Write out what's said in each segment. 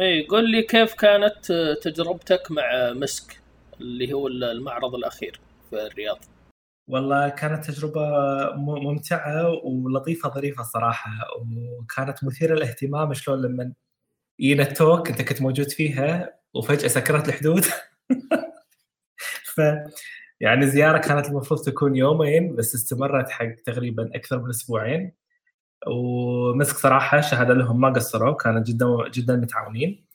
اي قل لي كيف كانت تجربتك مع مسك اللي هو المعرض الأخير في الرياض؟ والله كانت تجربة ممتعة ولطيفة ظريفة صراحة وكانت مثيرة للاهتمام شلون لما جينا التوك أنت كنت موجود فيها وفجأة سكرت الحدود. ف يعني زيارة كانت المفروض تكون يومين بس استمرت حق تقريبا أكثر من أسبوعين. ومسك صراحة شهادة لهم ما قصروا كانوا جدا جدا متعاونين.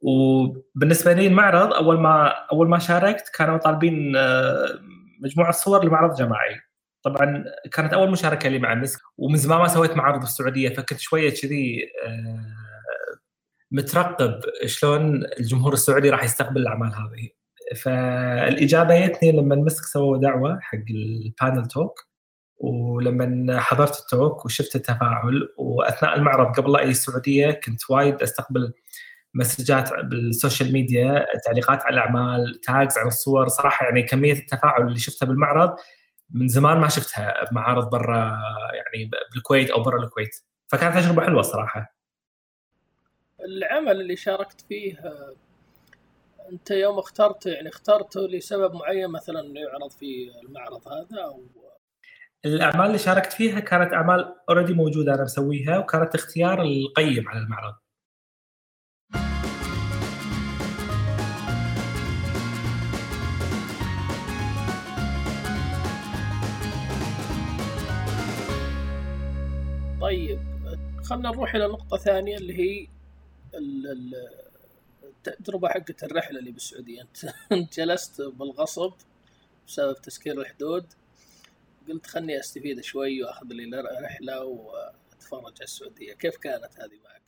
وبالنسبة لي المعرض أول ما أول ما شاركت كانوا طالبين آه، مجموعة صور لمعرض جماعي. طبعا كانت أول مشاركة لي مع مسك ومن زمان ما سويت معارض في السعوديه فكنت شوية كذي آه، مترقب شلون الجمهور السعودي راح يستقبل الأعمال هذه. فالإجابة جتني لما مسك سووا دعوة حق ال panel talk ولما حضرت ال talk وشفت التفاعل وأثناء المعرض قبل لا أجي السعوديه كنت وايد أستقبل مسجات بال social media تعليقات على الأعمال tags عن الصور. صراحة يعني كمية التفاعل اللي شفتها بالمعرض من زمان ما شفتها بمعارض برا يعني بالكويت أو برا الكويت. فكانت تجربة حلوة صراحة. العمل اللي شاركت فيه أنت يوم اخترت يعني اخترته لسبب معين مثلا إنه يعرض في المعرض هذا أو الأعمال اللي شاركت فيها كانت أعمال اوريدي موجودة أنا مسويها وكانت اختيار القيم على المعرض. طيب خلينا نروح إلى نقطة ثانية اللي هي التجربة حقت الرحلة اللي بالسعودية. انت جلست بالغصب بسبب تسكير الحدود. قلت خلني أستفيد شوي وأخذ لي رحلة وأتفرج على السعودية. كيف كانت هذه معك؟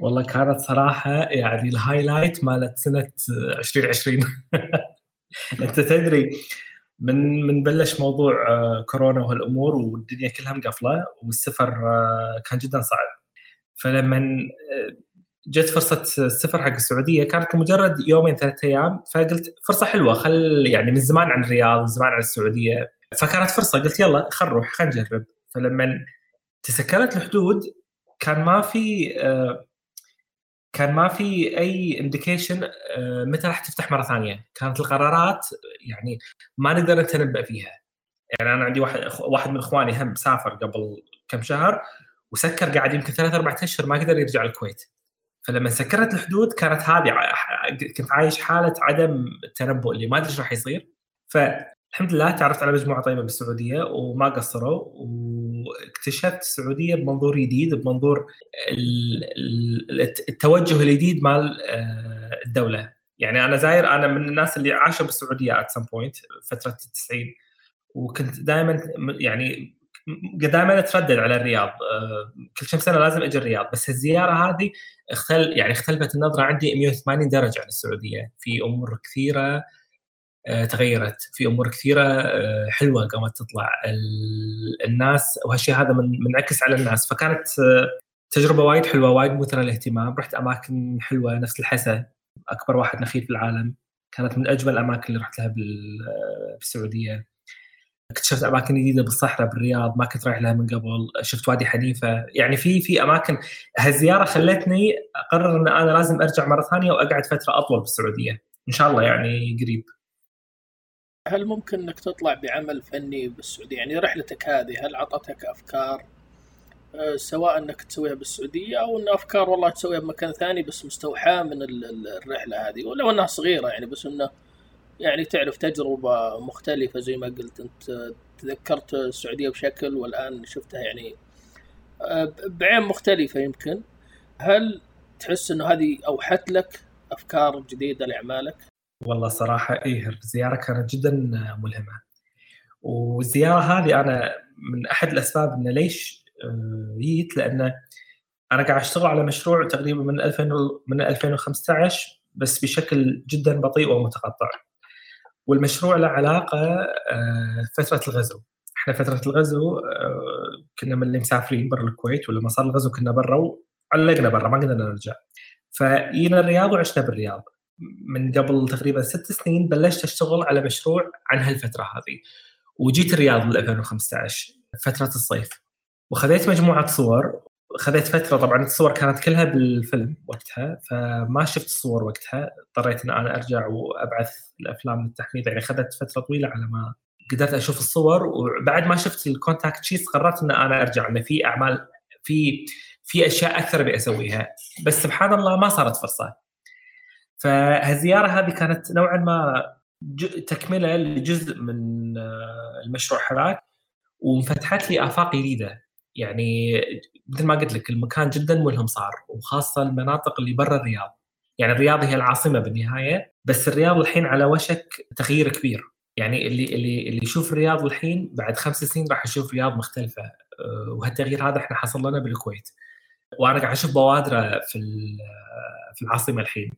والله كانت صراحة يعني ال highlight مالت سنة 2020 أنت تدري من من بلش موضوع آه، كورونا وهالأمور والدنيا كلها مقفلة والسفر آه، كان جدا صعب. فلما آه، جت فرصة السفر حق السعودية كانت لمجرد يومين ثلاثة أيام فقلت فرصة حلوة خل يعني من زمان عن الرياض من زمان عن السعودية. فكانت فرصة قلت يلا خل نروح خل نجرب. فلما تسكرت الحدود كان ما في كان ما في أي انديكيشن آه، متى راح تفتح مرة ثانية. كانت القرارات يعني ما نقدر نتنبأ فيها. يعني أنا عندي واحد واحد من إخواني هم سافر قبل كم شهر وسكر قاعد يمكن ثلاث أربع أشهر ما قدر يرجع الكويت. فلما سكرت الحدود كانت هذه كنت عايش حالة عدم التنبؤ اللي ما أدري إيش راح يصير. فالحمد لله تعرفت على مجموعة طيبة بالسعوديه وما قصروا واكتشفت السعودية بمنظور جديد بمنظور التوجه الجديد مال آه، الدولة. يعني أنا زاير أنا من الناس اللي عاشوا بالسعودية ات سم بوينت فترة التسعين. وكنت دائما يعني دائما أتردد على الرياض آه، كل كم سنة لازم أجي الرياض. بس الزيارة هذه اختل يعني اختلفت النظرة عندي 180 درجة عن السعودية. في أمور كثيرة تغيرت. في أمور كثيرة آه، حلوة قامت تطلع. الناس وهالشيء هذا من منعكس على الناس. فكانت آه، تجربة وايد حلوة وايد مثيرة للاهتمام. رحت أماكن حلوة نفس الحسا. أكبر واحد نخيل في العالم. كانت من أجمل الأماكن اللي رحت لها بالسعودية. اكتشفت أماكن جديدة بالصحراء بالرياض. ما كنت رايح لها من قبل. شفت وادي حنيفة. يعني في في أماكن. هالزيارة خلتني أقرر إن أنا لازم أرجع مرة ثانية وأقعد فترة أطول بالسعودية. إن شاء الله يعني قريب. هل ممكن إنك تطلع بعمل فني بالسعودية؟ يعني رحلتك هذه هل عطتك أفكار؟ آه، سواء إنك تسويها بالسعودية أو إن أفكار والله تسويها بمكان ثاني بس مستوحاة من الرحلة هذه. ولو إنها صغيرة يعني بس إنه يعني تعرف تجربة مختلفة زي ما قلت. أنت تذكرت السعودية بشكل والآن شفتها يعني آه، بعين مختلفة يمكن. هل تحس إنه هذه أوحت لك أفكار جديدة لأعمالك؟ والله صراحة إيه الزيارة كانت جدا ملهمة. والزيارة هذه أنا من أحد الأسباب إنه ليش آه، جيت لأن أنا قاعد أشتغل على مشروع تقريبا من 2000 من 2015 بس بشكل جدا بطيء ومتقطع. والمشروع له علاقة آه، فترة الغزو. إحنا فترة الغزو آه، كنا من اللي مسافرين برا الكويت ولما صار الغزو كنا برا وعلقنا برا ما قدرنا نرجع. فجينا الرياض وعشنا بالرياض. من قبل تقريبا ست سنين بلشت أشتغل على مشروع عن هالفترة هذه وجيت الرياض بال 2015 فترة الصيف. وخذيت مجموعة صور. خذيت فترة طبعا الصور كانت كلها بالفيلم وقتها فما شفت الصور وقتها. اضطريت إن أنا أرجع وأبعث الأفلام للتحميض يعني اخذت فترة طويلة على ما قدرت أشوف الصور. وبعد ما شفت ال contact sheet قررت إن أنا أرجع. انه في أعمال في في أشياء أكثر أبي أسويها. بس سبحان الله ما صارت فرصة. فهالزيارة هذه كانت نوعا ما تكملة لجزء من آه، المشروع هذاك وانفتحت لي آفاق جديدة. يعني مثل ما قلت لك المكان جدا ملهم صار وخاصة المناطق اللي برا الرياض. يعني الرياض هي العاصمة بالنهاية بس الرياض الحين على وشك تغيير كبير. يعني اللي اللي اللي يشوف الرياض الحين بعد خمس سنين راح يشوف رياض مختلفة آه، وهالتغيير هذا إحنا حصل لنا بالكويت. وأنا قاعد أشوف بوادره في في العاصمة الحين.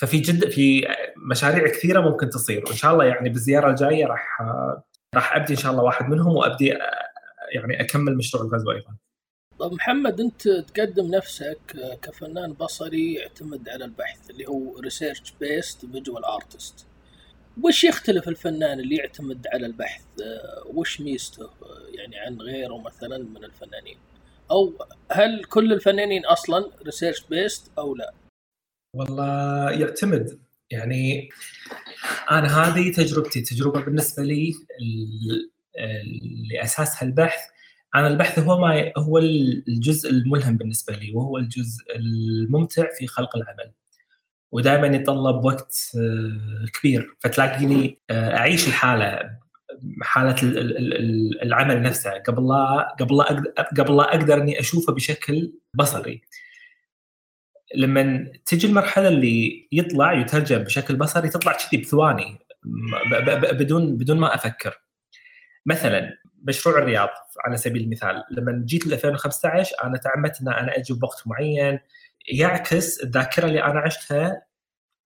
ففي جد في مشاريع كثيرة ممكن تصير وإن شاء الله يعني بالزيارة الجاية راح راح أبدي إن شاء الله واحد منهم وأبدي يعني أكمل مشروع الغزو أيضا. طيب محمد أنت تقدم نفسك كفنان بصري يعتمد على البحث اللي هو research based visual artist. وش يختلف الفنان اللي يعتمد على البحث؟ وش ميزته يعني عن غيره مثلا من الفنانين؟ أو هل كل الفنانين أصلا research based أو لا؟ والله يعتمد. يعني أنا هذه تجربتي تجربة بالنسبة لي أساسها البحث. أنا البحث هو ما هو الجزء الملهم بالنسبة لي وهو الجزء الممتع في خلق العمل. ودائما يتطلب وقت آه، كبير. فتلاقيني آه، أعيش الحالة حالة العمل نفسه. قبل لا قبل لا قبل لا أقدر إني أشوفه بشكل بصري. لما تجي المرحلة اللي يطلع يترجم بشكل بصري تطلع كذي بثواني بدون بدون ما أفكر. مثلا مشروع الرياض على سبيل المثال لما جيت ل 2015 أنا تعمدت إن أنا أجي بوقت معين يعكس الذاكرة اللي أنا عشتها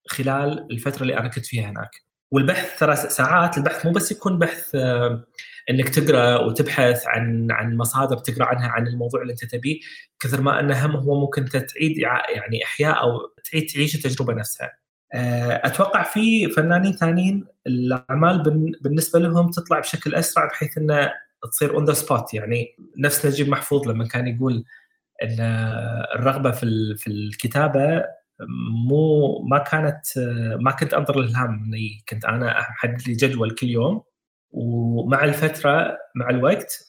خلال الفترة اللي أنا كنت فيها هناك. والبحث ترى ساعات البحث مو بس يكون بحث آه، إنك تقرأ وتبحث عن عن مصادر تقرأ عنها عن الموضوع اللي أنت تبيه كثر ما أنه هم هو ممكن تعيد يعني إحياء أو تعيد تعيش التجربة نفسها. آه، أتوقع في فنانين ثانيين الأعمال بالنسبة لهم تطلع بشكل أسرع بحيث إنه تصير on the spot يعني نفس نجيب محفوظ لما كان يقول إن الرغبة في في الكتابة مو ما كانت ما كنت أنظر الالهام مني كنت أنا أحدد لي جدول كل يوم. ومع الفترة مع الوقت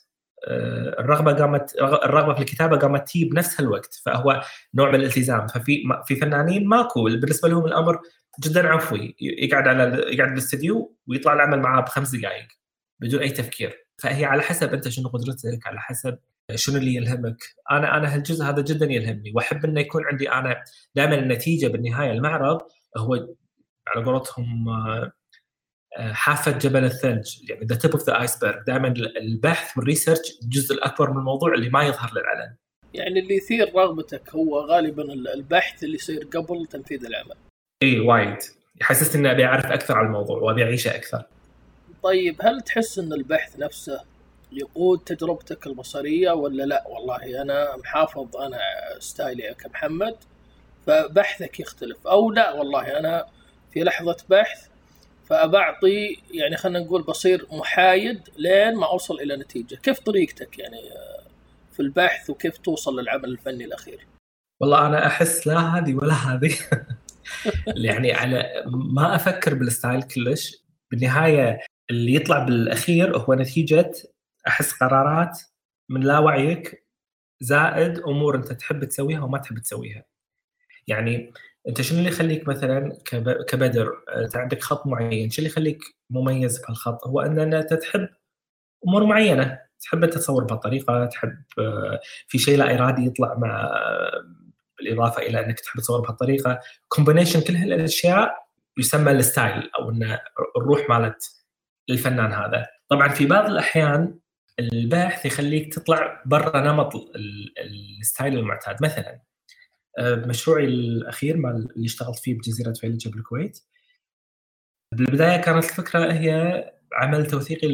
آه، الرغبة قامت الرغبة في الكتابة قامت تجي بنفس الوقت فهو نوع من الالتزام. ففي في فنانين ماكو. بالنسبة لهم الأمر جدا عفوي. يقعد على يقعد بالاستديو ويطلع العمل معاه بخمس دقائق بدون أي تفكير. فهي على حسب أنت شنو قدرتك على حسب شنو اللي يلهمك؟ أنا أنا هالجزء هذا جدا يلهمني وأحب إنه يكون عندي أنا دائما النتيجة بالنهاية المعرض هو على قولتهم آه، حافة جبل الثلج يعني the tip of the iceberg دائما البحث وال research الجزء الأكبر من الموضوع اللي ما يظهر للعلن. يعني اللي يثير رغبتك هو غالبا البحث اللي يصير قبل تنفيذ العمل. اي وايد. يحسسني إني أبي أعرف أكثر عن الموضوع وأبي أعيشه أكثر. طيب هل تحس إن البحث نفسه يقود تجربتك البصريه ولا لا؟ والله أنا محافظ أنا ستايلي كمحمد فبحثك يختلف. أو لا والله أنا في لحظة بحث فبعطي يعني خلينا نقول بصير محايد لين ما أوصل إلى نتيجة. كيف طريقتك يعني في البحث وكيف توصل للعمل الفني الأخير؟ والله أنا أحس لا هذه ولا هذه. يعني على ما أفكر بالستايل كلش. بالنهاية اللي يطلع بالأخير هو نتيجة أحس قرارات من لا وعيك زائد أمور أنت تحب تسويها وما تحب تسويها. يعني أنت شنو اللي يخليك مثلا كبدر؟ انت عندك خط معين شو اللي يخليك مميز في الخط هو إن أنت تحب أمور معينة تحب أنت تصور بهالطريقه تحب في شيء لا إرادي يطلع مع بالإضافة إلى أنك تحب تصور بهالطريقه combination كل هالأشياء يسمى ال style أو إن الروح مالت الفنان هذا. طبعا في بعض الأحيان البحث يخليك تطلع برا نمط ال style المعتاد. مثلا آه، مشروعي الأخير مال اللي اشتغلت فيه بجزيرة فيلچا بالكويت بالبداية كانت الفكرة هي عمل توثيقي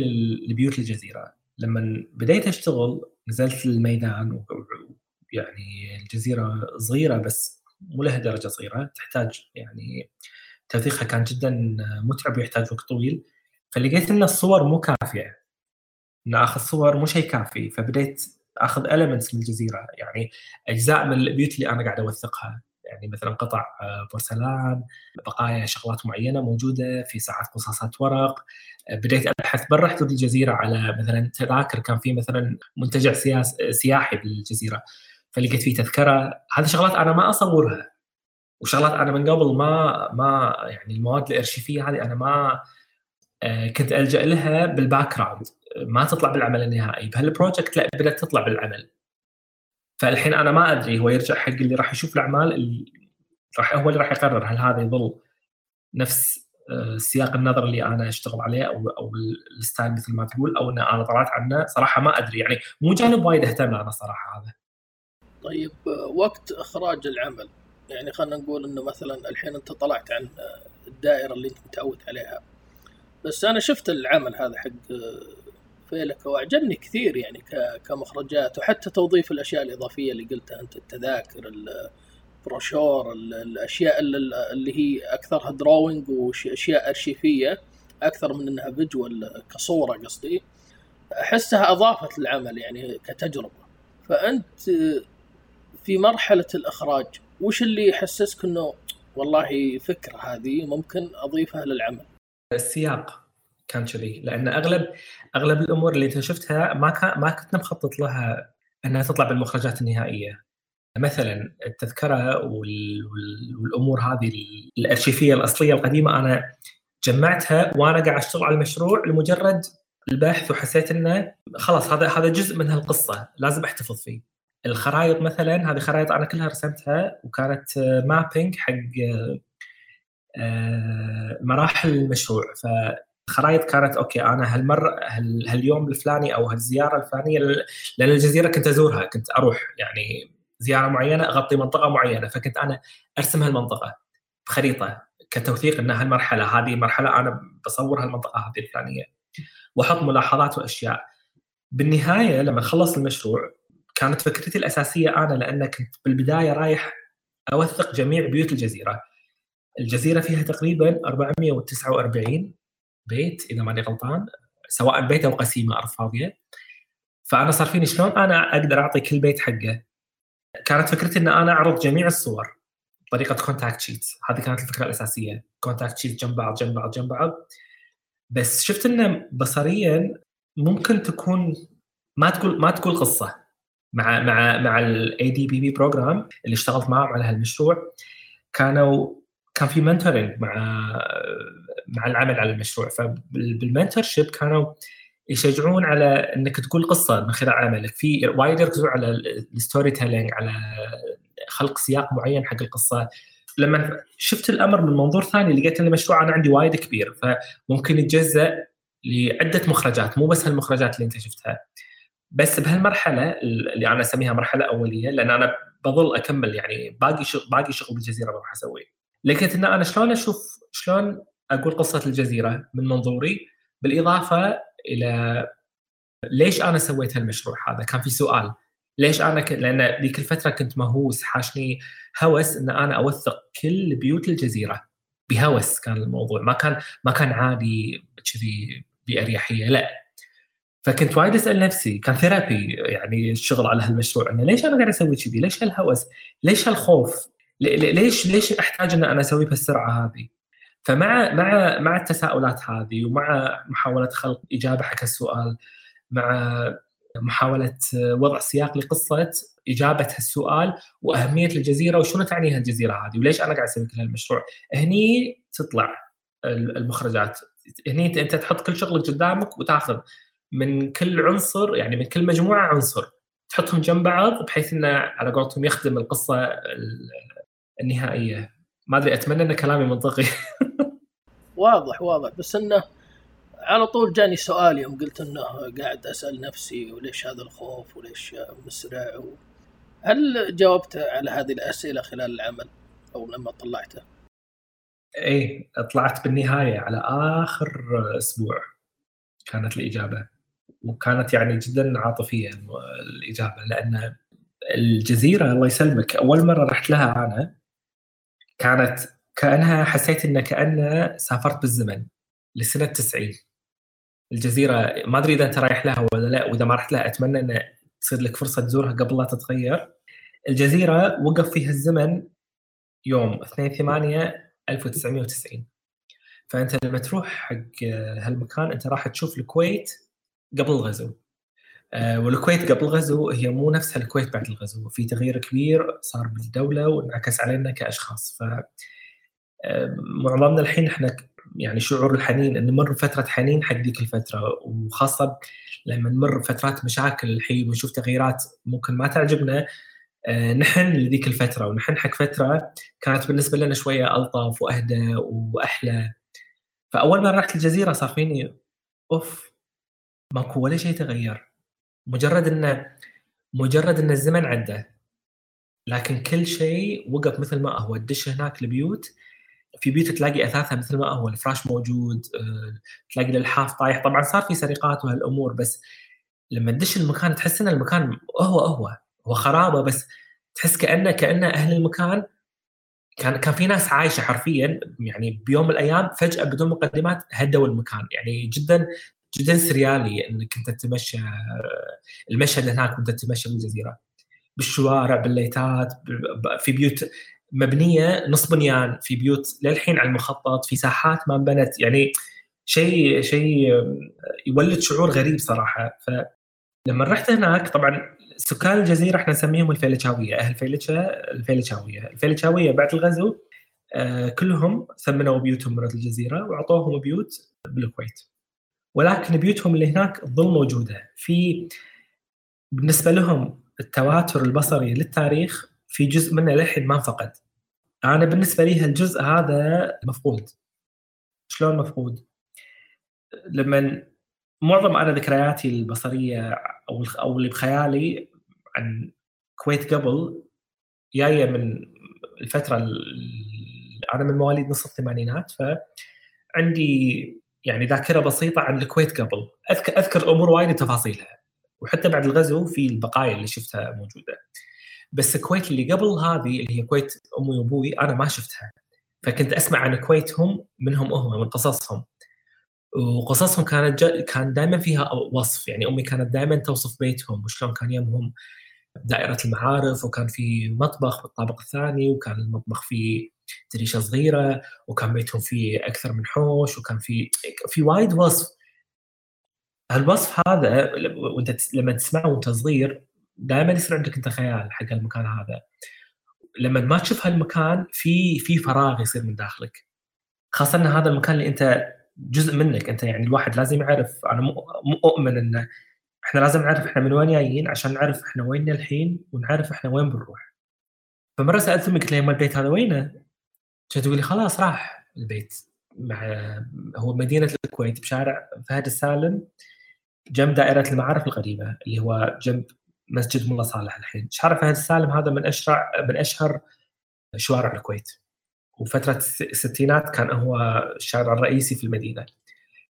لبيوت الجزيرة. لما بديت أشتغل نزلت الميدان يعني الجزيرة صغيرة بس مو لها درجة صغيرة تحتاج يعني توثيقها كان جدا متعب ويحتاج وقت طويل. فلقيت إن الصور مو كافية. إن آخذ صور مو شيء كافي فبديت آخذ المنتس من الجزيرة. يعني أجزاء من البيوت اللي أنا قاعد أوثقها. يعني مثلا قطع آه، بورسلان بقايا شغلات معينة موجودة في ساعات قصاصات ورق. بديت أبحث برا حدود الجزيرة على مثلا تذاكر كان في مثلا منتجع سيا- سياحي بالجزيرة. فلقيت فيه تذكرة. هذه شغلات أنا ما أصورها. وشغلات أنا من قبل ما ما يعني المواد الارشيفيه هذه أنا ما كنت ألجأ لها بال background ما تطلع بالعمل النهائي. بهال project لا بدت تطلع بالعمل. فالحين أنا ما أدري هو يرجع حق اللي راح يشوف الأعمال راح هو اللي راح يقرر هل هذا يظل نفس آه، سياق النظر اللي أنا أشتغل عليه أو أو الستايل مثل ما تقول أو ان أنا طلعت عنه. صراحة ما أدري. يعني مو جانب وايد أهتم أنا صراحة هذا. طيب وقت إخراج العمل. يعني خلينا نقول إنه مثلا الحين أنت طلعت عن الدائرة اللي أنت متعود عليها. بس أنا شفت العمل هذا حق فيلك وأعجبني كثير يعني كمخرجات وحتى توظيف الأشياء الإضافية اللي قلتها أنت التذاكر البروشور الأشياء اللي هي أكثرها drawing واشياء أرشيفية أكثر من إنها visual كصورة قصدي أحسها أضافت للعمل يعني كتجربة. فأنت في مرحلة الإخراج وش اللي يحسسك إنه والله فكرة هذه ممكن أضيفها للعمل؟ السياق كان كذي لأن اغلب أغلب الأمور اللي أنت شفتها ما كان ما كنت مخطط لها إنها تطلع بالمخرجات النهائية مثلا التذكرة والأمور هذه الأرشيفية الأصلية القديمة أنا جمعتها وأنا قاعد أشتغل على المشروع لمجرد البحث وحسيت إنه خلاص هذا هذا جزء من هالقصة لازم أحتفظ فيه. الخرائط مثلا هذه خرائط أنا كلها رسمتها وكانت mapping حق مراحل المشروع. فالخرائط كانت okay أنا هالمرة هاليوم الفلاني أو هالزيارة الفلانية لأن الجزيرة كنت أزورها كنت أروح يعني زيارة معينة أغطي منطقة معينة فكنت أنا أرسم هالمنطقة بخريطة كتوثيق إن هالمرحلة هذه مرحلة أنا بصور هالمنطقة هذه الفلانية وأحط ملاحظات وأشياء. بالنهاية لما خلص المشروع كانت فكرتي الأساسية أنا لأن كنت بالبداية رايح أوثق جميع بيوت الجزيرة. الجزيرة فيها تقريبا 449 بيت إذا ماني غلطان سواء بيت أو قسيمة ارض فاضية؟ فأنا صار فيني شلون أنا أقدر أعطي كل بيت حقه؟ كانت فكرتي إن أنا أعرض جميع الصور بطريقه contact sheet هذه كانت الفكرة الأساسية contact sheet جنب بعض جنب بعض جنب بعض. بس شفت انه بصريا ممكن تكون ما تقول ما تقول قصة مع مع مع ال ADPP program اللي اشتغلت معهم على هالمشروع. كانوا كان في mentoring مع مع العمل على المشروع. فبال mentorship كانوا يشجعون على إنك تقول قصة من خلال عملك. في وايد يركزون على ال storytelling على خلق سياق معين حق القصة. لما شفت الأمر من منظور ثاني لقيت إن المشروع أنا عندي وايد كبير. فممكن يتجزأ لعدة مخرجات مو بس هالمخرجات اللي أنت شفتها. بس بهالمرحلة اللي أنا أسميها مرحلة أولية لأن أنا بظل أكمل يعني باقي شغل باقي شغل بالجزيرة بروح أسويه. لقيت إن أنا شلون أشوف شلون أقول قصة الجزيرة من منظوري بالإضافة إلى ليش أنا سويت هالمشروع هذا كان في سؤال ليش أنا ك... لأن ذيك الفترة كنت مهووس حاشني هوس إن أنا أوثق كل بيوت الجزيرة بهوس كان الموضوع ما كان ما كان عادي كذي بأريحية لا فكنت وايد أسأل نفسي كان therapy يعني الشغل على هالمشروع إنه ليش أنا قاعد أسوي كذي؟ ليش هالهوس؟ ليش هالخوف؟ ليش ليش أحتاج إن أنا أسوي بهالسرعة هذه؟ فمع مع مع التساؤلات هذه ومع محاولة خلق إجابة حق السؤال مع محاولة وضع سياق لقصة إجابة هالسؤال وأهمية الجزيرة وشنو تعني هالجزيرة هذه وليش أنا قاعد أسوي كل هالمشروع؟ هني تطلع المخرجات هني انت تحط كل شغلك قدامك وتاخذ من كل عنصر يعني من كل مجموعة عنصر تحطهم جنب بعض بحيث إنه على قولتهم يخدم القصة النهائية. ما أدري أتمنى إن كلامي منطقي. واضح واضح. بس إنه على طول جاني سؤال يوم قلت إنه قاعد أسأل نفسي وليش هذا الخوف وليش مسرع و... هل جاوبت على هذه الأسئلة خلال العمل أو لما طلعته؟ إيه طلعت بالنهاية على آخر أسبوع كانت الإجابة. وكانت يعني جدا عاطفيه الإجابة لأن الجزيرة الله يسلمك أول مرة رحت لها أنا كانت كأنها حسيت انه كأنه سافرت بالزمن لسنة 90 الجزيرة ما أدري إذا أنت رايح لها ولا لا وإذا ما رحت لها أتمنى إن تصير لك فرصة تزورها قبل لا تتغير. الجزيرة وقف فيها الزمن يوم 2 8 1990 فأنت لما تروح حق هالمكان أنت راح تشوف الكويت قبل الغزو. والكويت قبل الغزو هي مو نفسها الكويت بعد الغزو. في تغيير كبير صار بالدولة وانعكس علينا كأشخاص. ف آه، معظمنا الحين إحنا يعني شعور الحنين إن نمر فتره حنين حق ذيك الفترة. وخاصة لما نمر بفترات مشاكل الحين ونشوف تغييرات ممكن ما تعجبنا آه، نحن لذيك الفترة. ونحن حق فترة كانت بالنسبة لنا شوية ألطف وأهدى وأحلى. فأول ما رحت الجزيرة صار فيني أوف ماكو ولا شيء تغير. مجرد انه مجرد إن الزمن عدى لكن كل شيء وقف مثل ما هو. تدش هناك البيوت. في بيوت تلاقي أثاثها مثل ما هو. الفراش موجود آه، تلاقي الألحاف طايح. طبعا صار في سرقات وهالأمور بس لما تدش المكان تحس إن المكان هو هو. هو خرابة بس تحس كانه كانه أهل المكان كان كان في ناس عايشة حرفيا. يعني بيوم من الأيام فجأة بدون مقدمات هدوا المكان. يعني جدا جدا سريالي انك انت تتمشى المشهد هناك وانت تتمشى بالجزيرة بالشوارع بالليتات في بيوت مبنية نص بنيان في بيوت للحين على المخطط في ساحات ما انبنت يعني شيء شيء يولد شعور غريب صراحة. فلما رحت هناك طبعا سكان الجزيرة إحنا نسميهم الفيلتشاويه أهل فيلتشا الفيلتشاويه الفيلتشاويه بعد الغزو آه، كلهم ثمنوا بيوتهم برا الجزيرة وأعطوهم بيوت بالكويت. ولكن بيوتهم اللي هناك تظل موجودة. في بالنسبة لهم التواتر البصري للتاريخ في جزء منه للحين ما انفقد. أنا بالنسبة لي هالجزء هذا مفقود. شلون مفقود؟ لما معظم أنا ذكرياتي البصرية أو أو اللي بخيالي عن الكويت قبل جاية من الفترة أنا من مواليد نص الثمانينات فعندي يعني ذاكرة بسيطة عن الكويت قبل. اذكر أذكر أمور وايد تفاصيلها وحتى بعد الغزو في البقايا اللي شفتها موجودة. بس الكويت اللي قبل هذه اللي هي كويت أمي وأبوي أنا ما شفتها. فكنت أسمع عن كويتهم منهم هم من قصصهم. وقصصهم كانت كان دائما فيها وصف. يعني أمي كانت دائما توصف بيتهم وشلون كان يومهم. دائرة المعارف وكان في مطبخ بالطابق الثاني وكان المطبخ فيه دريشة صغيرة وكان بيتهم فيه أكثر من حوش وكان في في وايد وصف. هالوصف هذا وإنت لما تسمعه وإنت صغير دائما يصير عندك أنت خيال حق المكان هذا. لما ما تشوف هالمكان في في فراغ يصير من داخلك. خاصة إن هذا المكان اللي أنت جزء منك. أنت يعني الواحد لازم يعرف أنا مؤمن إنه إحنا لازم نعرف إحنا من وين جايين عشان نعرف إحنا وين الحين ونعرف إحنا وين بنروح. فمرة سالت امي قلت لها البيت هذا وينه؟ تقول لي خلاص راح البيت مع هو مدينة الكويت بشارع فهد السالم جنب دائرة المعارف القديمة اللي هو جنب مسجد ملا صالح الحين. شارع فهد السالم هذا من اشهر من أشهر شوارع الكويت. وفتره الستينات كان هو الشارع الرئيسي في المدينة.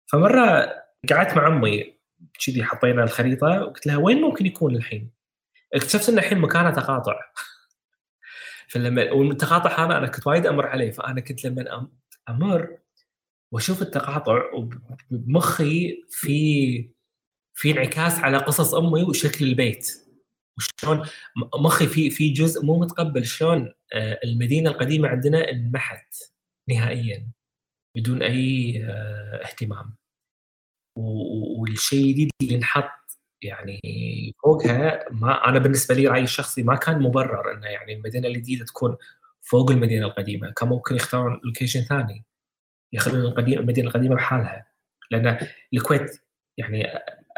فمرة قعدت مع أمي كذي حطينا الخريطة وقلت لها وين ممكن يكون الحين؟ اكتشفت إن الحين مكانه تقاطع. فلما والتقاطع هذا أنا كنت وايد أمر عليه فأنا كنت لما أمر وأشوف التقاطع وبمخي في في انعكاس على قصص أمي وشكل البيت. وشلون مخي في في جزء مو متقبل شلون آه، المدينة القديمة عندنا انمحت نهائيا بدون أي آه، اهتمام. والشيء الجديد اللي انحط يعني فوقها ما أنا بالنسبة لي رأيي الشخصي ما كان مبرر إنه يعني المدينة الجديدة تكون فوق المدينة القديمة. كان ممكن يختارون location ثاني يخلون المدينة القديمة بحالها. لأن الكويت يعني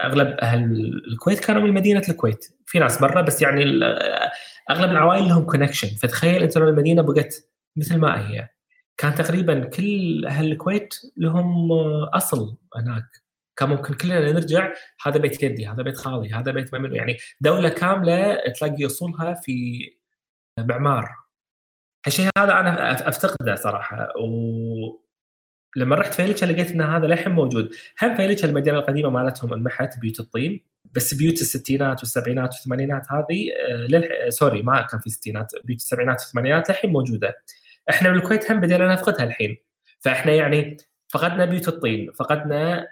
أغلب أهل الكويت كانوا من مدينة الكويت. في ناس برا بس يعني أغلب العوائل لهم connection فتخيل أنت لو المدينة بقت مثل ما هي. كان تقريبا كل أهل الكويت لهم أصل هناك. كان ممكن كلنا نرجع هذا بيت جدي هذا بيت خالي هذا بيت ما يعني دولة كاملة تلاقي أصولها في معمار. الشيء هذا أنا أفتقده صراحة. و لما رحت فيلچا لقيت إن هذا للحين موجود. هم فيلچا المدينة القديمة مالتهم انمحت بيوت الطين. بس بيوت الستينات والسبعينات والثمانينات هذه آه، للح... sorry ما كان في ستينات بيوت السبعينات والثمانينات الحين موجودة. إحنا بالكويت هم بدينا نفقدها الحين. فإحنا يعني فقدنا بيوت الطين فقدنا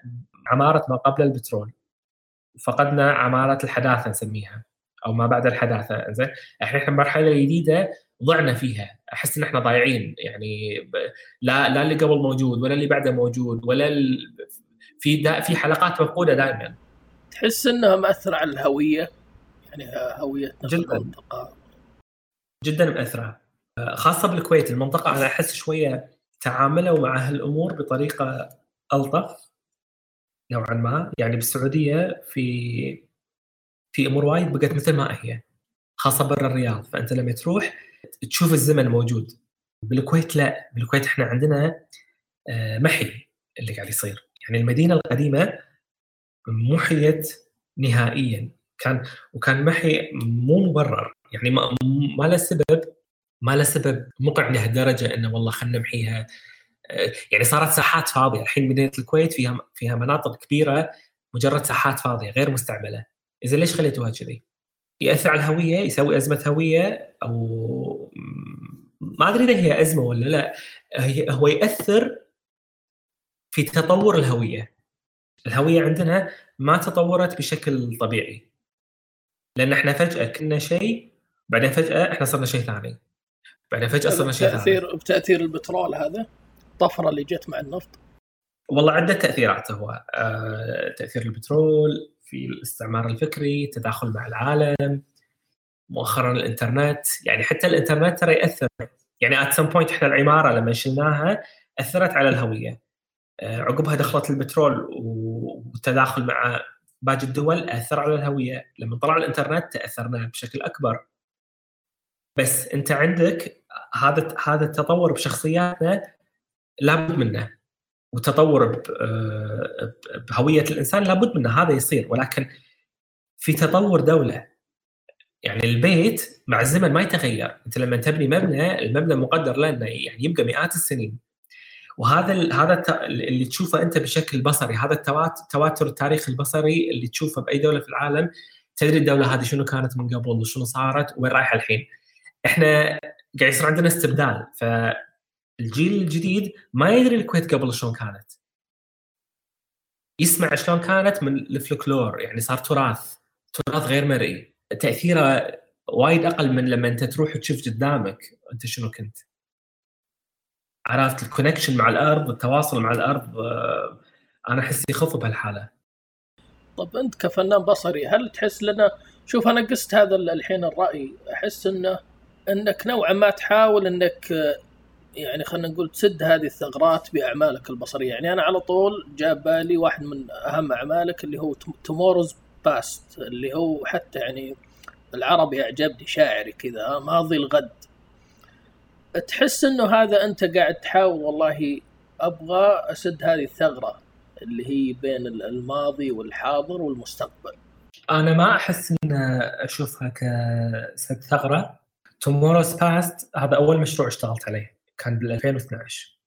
عمارة ما قبل البترول. فقدنا عمارة الحداثة نسميها أو ما بعد الحداثة زين إحنا إحنا مرحلة جديدة ضعنا فيها. أحس إن إحنا ضايعين يعني لا لا اللي قبل موجود ولا اللي بعده موجود ولا ال... في دا في حلقات مفقوده دائما تحس إنها مأثرة على الهوية؟ يعني هويتنا جدا. في المنطقة. جدا مأثرة. خاصة بالكويت المنطقة أنا أحس شوية تعاملوا مع هالأمور بطريقة ألطف. نوعا ما. يعني بالسعودية في في أمور وايد بقت مثل ما هي خاصة برا الرياض. فأنت لما تروح تشوف الزمن موجود. بالكويت لا. بالكويت إحنا عندنا آه، محي اللي قاعد يصير. يعني المدينة القديمة محيت نهائيا. كان وكان محي مو مبرر. يعني ما, له سبب ما له سبب مقع لهالدرجة إنه والله خلينا نمحيها يعني صارت ساحات فاضية. الحين مدينة الكويت فيها فيها مناطق كبيرة مجرد ساحات فاضية غير مستعملة. اذا ليش خليتوها كذي؟ يأثر على الهوية يسوي أزمة هوية أو ما أدري إذا هي أزمة ولا لا. هو يأثر في تطور الهوية. الهوية عندنا ما تطورت بشكل طبيعي. لأن إحنا فجأة كنا شيء بعدين فجأة إحنا صرنا شيء ثاني. بعدين فجأة صرنا شيء ثاني. بتاثير بتأثير البترول هذا؟ الطفرة اللي جت مع النفط. والله عدة تأثيرات هو آه، تأثير البترول في الاستعمار الفكري تداخل مع العالم مؤخرا الإنترنت يعني حتى الإنترنت ترى يأثر. يعني at some point إحنا العمارة لما شلناها أثرت على الهوية. آه، عقبها دخلت البترول والتداخل مع باقي الدول أثر على الهوية. لما طلع الإنترنت تأثرنا بشكل أكبر. بس أنت عندك هذا هذا التطور بشخصياتنا لابد منه. وتطور آه، بهوية الإنسان لابد منه هذا يصير. ولكن في تطور دولة يعني البيت مع الزمن ما يتغير. أنت لما تبني مبنى المبنى مقدر له إنه يعني يبقى مئات السنين. وهذا هذا اللي تشوفه أنت بشكل بصري هذا التوات- التواتر التاريخي البصري اللي تشوفه بأي دولة في العالم. تدري الدولة هذه شنو كانت من قبل وشنو صارت وين رايحة الحين؟ إحنا قاعد يصير عندنا استبدال. فالجيل الجديد ما يدري الكويت قبل شلون كانت. يسمع شلون كانت من الفلكلور يعني صار تراث تراث غير مرئي. تأثيره وايد أقل من لما أنت تروح تشوف قدامك أنت شنو كنت. عرفت ال connection مع الأرض التواصل مع الأرض آه، أنا أحس يخف بهالحالة. طب أنت كفنان بصري هل تحس لنا شوف أنا قست هذا ال- الحين الرأي أحس إنه إنك نوعا ما تحاول إنك آه، يعني خلينا نقول تسد هذه الثغرات بأعمالك البصرية. يعني أنا على طول جاء بالي واحد من أهم أعمالك اللي هو Tomorrow's Past اللي هو حتى يعني العربي أعجبني شاعري كذا ماضي الغد. تحس إنه هذا أنت قاعد تحاول والله أبغى أسد هذه الثغرة اللي هي بين الماضي والحاضر والمستقبل. أنا ما أحس إن أشوفها كسد ثغرة. Tomorrow's Past هذا أول مشروع اشتغلت عليه. كان بال 2012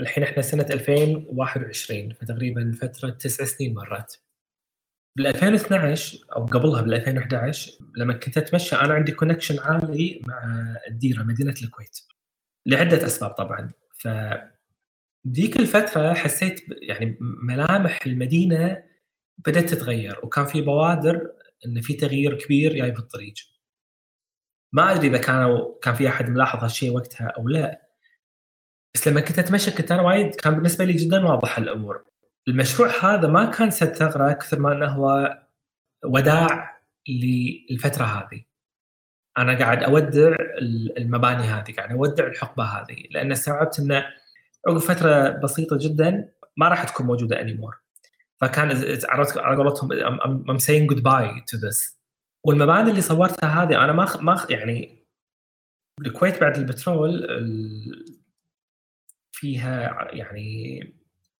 الحين إحنا سنة 2021 فتقريبا فترة تسع سنين مرت. بال 2012 أو قبلها بال 2011 لما كنت أتمشى أنا عندي connection عالي مع الديرة مدينة الكويت. لعدة أسباب طبعا. ف ذيك الفترة حسيت يعني ملامح المدينة بدأت تتغير وكان في بوادر إن في تغيير كبير جاي في الطريق ما أدري إذا كانوا كان في أحد ملاحظ هالشيء وقتها أو لا. بس لما كنت أتمشى كنت أنا وايد كان بالنسبة لي جدا واضح الأمور. المشروع هذا ما كان سد ثغرة كثر ما إنه هو وداع للفترة هذه. أنا قاعد أودع المباني هذه قاعد أودع الحقبة هذه. لأن استوعبت انه عقب فترة بسيطة جدا ما راح تكون موجودة انيمور فكان عرفت على قولتهم I'm- I'm saying goodbye to this. والمباني اللي صورتها هذه أنا ما ما يعني الكويت بعد البترول ال- فيها يعني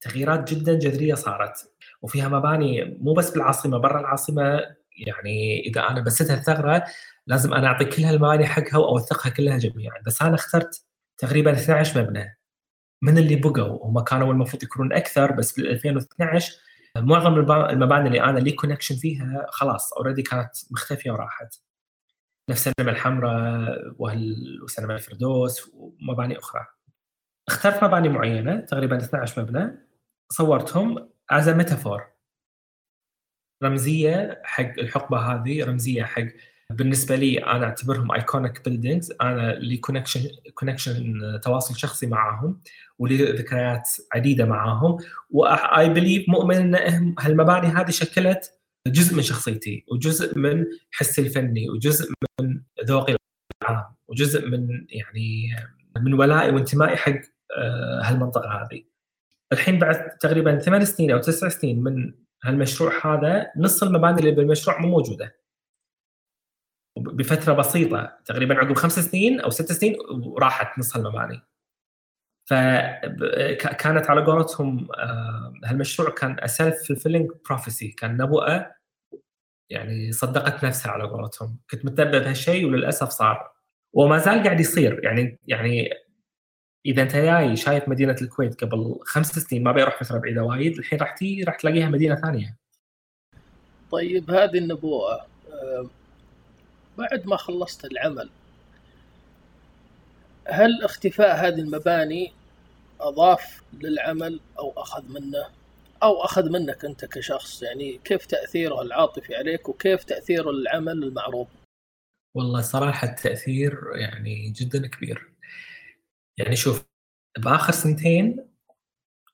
تغييرات جدا جذرية صارت. وفيها مباني مو بس بالعاصمة برا العاصمة يعني إذا أنا بسدها الثغره لازم أنا أعطي كل هالمباني حقها وأوثقها كلها جميعا. بس أنا اخترت تقريبا 12 مبنى من اللي بقوا. هم كانوا المفروض يكونون أكثر بس بال 2012 معظم المباني اللي أنا لي connection فيها خلاص already كانت مختفية وراحت. نفس السينما الحمراء وسينما الفردوس ومباني أخرى. اخترت مباني معينة تقريبا 12 مبنى. صورتهم as metaphor رمزية حق الحقبة هذه رمزية حق بالنسبة لي أنا أعتبرهم iconic buildings أنا لي connection connection تواصل شخصي معاهم ولي ذكريات عديدة معاهم و I believe مؤمن إن هالمباني هذه شكلت جزء من شخصيتي وجزء من حسي الفني وجزء من ذوقي العام وجزء من يعني من ولائي وانتمائي حق آه، هالمنطقة هذه. الحين بعد تقريبا ثمان سنين أو تسع سنين من هالمشروع هذا نص المباني اللي بالمشروع مو موجودة. بفترة بسيطة تقريبا عقب خمس سنين أو ست سنين وراحت نص المباني. فكانت على قولتهم آه، هالمشروع كان self-fulfilling prophecy كان نبوءة يعني صدقت نفسها على قولتهم. كنت متنبأ بهالشيء وللأسف صار. وما زال قاعد يصير يعني يعني إذا أنت جاي شايف مدينة الكويت قبل خمس سنين ما بيروح فترة بعيدة وايد الحين راح تي راح تلاقيها مدينة ثانية. طيب هذه النبوءة بعد ما خلصت العمل هل اختفاء هذه المباني أضاف للعمل أو أخذ منه؟ أو أخذ منك أنت كشخص؟ يعني كيف تأثيره العاطفي عليك وكيف تأثيره للعمل المعروض؟ والله صراحة التأثير يعني جدا كبير. يعني شوف بآخر سنتين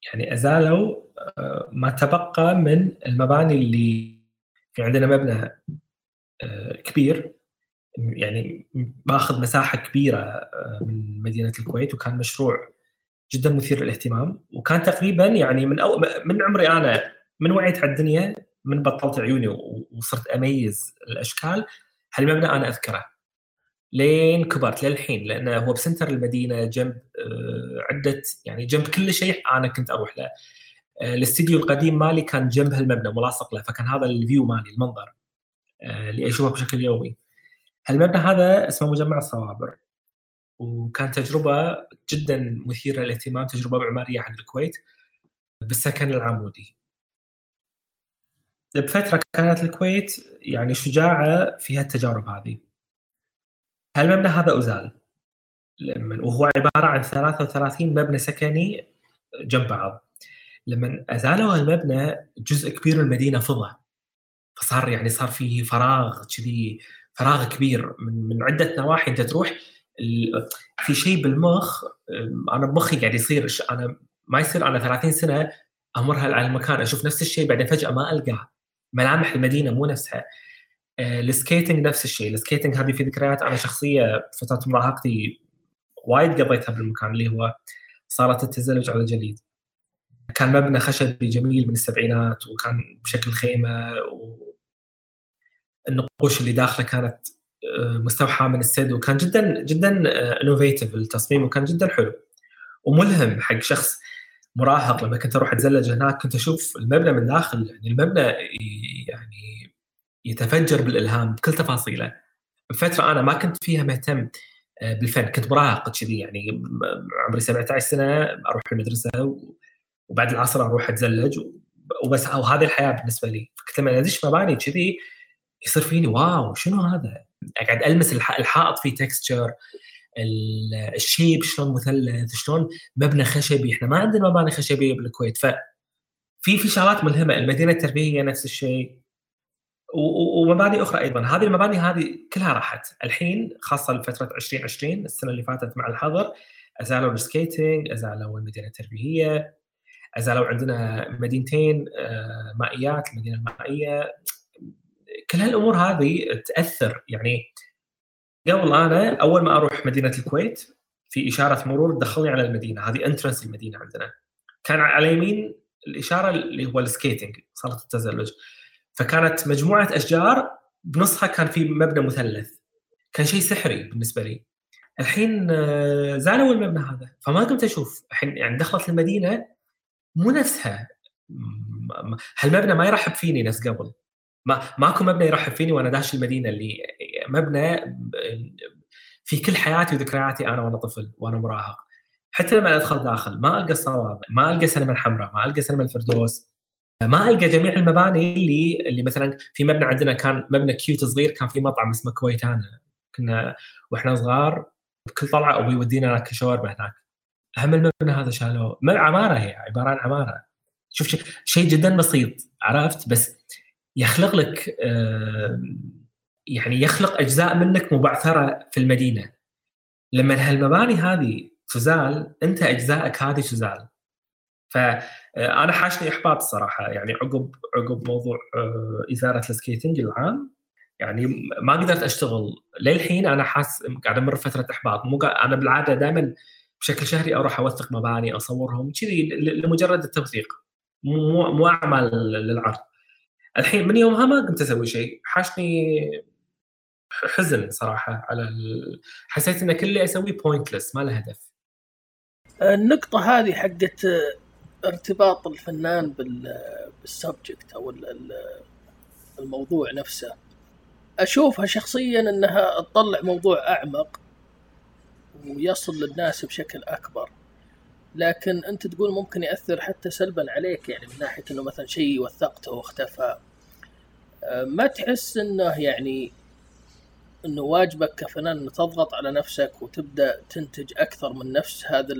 يعني أزالوا آه، ما تبقى من المباني اللي في عندنا مبنى آه، كبير. يعني باخذ مساحة كبيرة آه، من مدينة الكويت وكان مشروع جدا مثير للاهتمام. وكان تقريبا يعني من أو من عمري أنا من وعيت على الدنيا من بطلت عيوني وصرت أميز الأشكال هالمبنى أنا أذكره. لين كبرت للحين لأنه هو ب center المدينة جنب آه، عدة يعني جنب كل شيء أنا كنت أروح له. آه، الاستديو القديم مالي كان جنب هالمبنى ملاصق له فكان هذا ال view مالي المنظر اللي أشوفه بشكل يومي. هالمبنى هذا اسمه مجمع الصوابر وكان تجربة جدا مثيرة للاهتمام تجربة معمارية عن الكويت بالسكن العمودي. بفترة كانت الكويت يعني شجاعة في هالتجارب هذه. هالمبنى هذا أزال وهو عبارة عن 33 مبنى سكني جنب بعض. لما أزالوا المبنى جزء كبير من المدينة فضى فصار يعني صار فيه فراغ كذي فراغ كبير. من من عدة نواحي انت تروح. في شيء بالمخ أنا بمخي قاعد يصير أنا ما يصير أنا 30 سنة أمر على المكان. أشوف نفس الشيء بعدين فجأة ما القاه ملامح المدينة مو نفسها. آه، ال skating نفس الشيء. ال skating هذه في ذكريات. أنا شخصية فترة مراهقتي وايد قضيتها بالمكان اللي هو صالة التزلج على الجليد كان مبنى خشبي جميل من السبعينات وكان بشكل خيمة والنقوش اللي داخله كانت آه، مستوحاه من السد وكان جدا جدا انوفيتيف التصميم وكان جدا حلو وملهم حق شخص مراهق. لما كنت أروح أتزلج هناك كنت أشوف المبنى من داخل يعني المبنى يعني يتفجر بالإلهام بكل تفاصيله. بفترة أنا ما كنت فيها مهتم آه، بالفن. كنت مراهق كذي يعني عمري 17 سنة أروح المدرسة وبعد العصر أروح أتزلج وبس. وهذه الحياة بالنسبة لي. فكنت لما ادش مباني كذي؟ يصير فيني wow شنو هذا؟ قاعد ألمس الحائط فيه texture ال shape شلون مثلث شلون مبنى خشبي. إحنا ما عندنا مباني خشبية بالكويت. ف في في شغلات ملهمة. المدينة الترفيهيه نفس الشيء. ومباني أخرى أيضا. هذه المباني هذه كلها راحت. الحين خاصة لفترة 2020 السنة اللي فاتت مع الحظر أزالوا ال skating أزالوا المدينة الترفيهيه أزالوا عندنا مدينتين آه، مائيات المدينة المائية. كل هالأمور هذه تأثر. يعني قبل أنا أول ما أروح مدينة الكويت في إشارة مرور تدخلني على المدينة هذه entrance المدينة عندنا. كان على يمين الإشارة اللي هو ال skating صاله التزلج. فكانت مجموعة أشجار بنصها كان في مبنى مثلث. كان شيء سحري بالنسبة لي. الحين آه، زالوا المبنى هذا. فما قمت أشوف. الحين يعني دخلت المدينة مو نفسها. هالمبنى ما يرحب فيني نفس قبل. ما ماكو مبنى يرحب فيني وأنا داش المدينة اللي مبنى في كل حياتي وذكرياتي أنا وأنا طفل وأنا مراهق. حتى لما أدخل داخل ما ألقى الصوابع ما ألقى سينما الحمراء ما ألقى سينما الفردوس ما ألقى جميع المباني اللي اللي مثلا في مبنى عندنا كان مبنى كيوت صغير كان في مطعم اسمه كويتانا كنا وإحنا صغار بكل طلعة أبوي يودينا ناكل شاورما هناك. هم المبنى هذا شالوه. عماره هي عبارة عن عمارة. شوف شيء جدا بسيط عرفت؟ بس يخلق لك يعني يخلق أجزاء منك مبعثرة في المدينة. لما هالمباني هذه تزال أنت أجزائك هذه تزال. فانا حاشني إحباط الصراحة. يعني عقب عقب موضوع آه، ازاله السكيتنج العام يعني ما قدرت أشتغل. للحين أنا حاس قاعد أمر فتره إحباط. مو أنا بالعادة دائما بشكل شهري أروح أوثق مباني أصورهم كذي لمجرد التوثيق. مو مو أعمال للعرض. الحين من يومها ما قمت أسوي شيء. حاشني حزن صراحة على ال... حسيت إن كل اللي أسويه pointless ما له هدف. النقطة هذه حقت ارتباط الفنان بال subject أو الموضوع نفسه. أشوفها شخصيا إنها تطلع موضوع أعمق ويصل للناس بشكل أكبر. لكن أنت تقول ممكن يأثر حتى سلبا عليك يعني من ناحية إنه مثلا شيء وثقته واختفى. أه، ما تحس إنه يعني إنه واجبك كفنان ان تضغط على نفسك وتبدأ تنتج أكثر من نفس هذا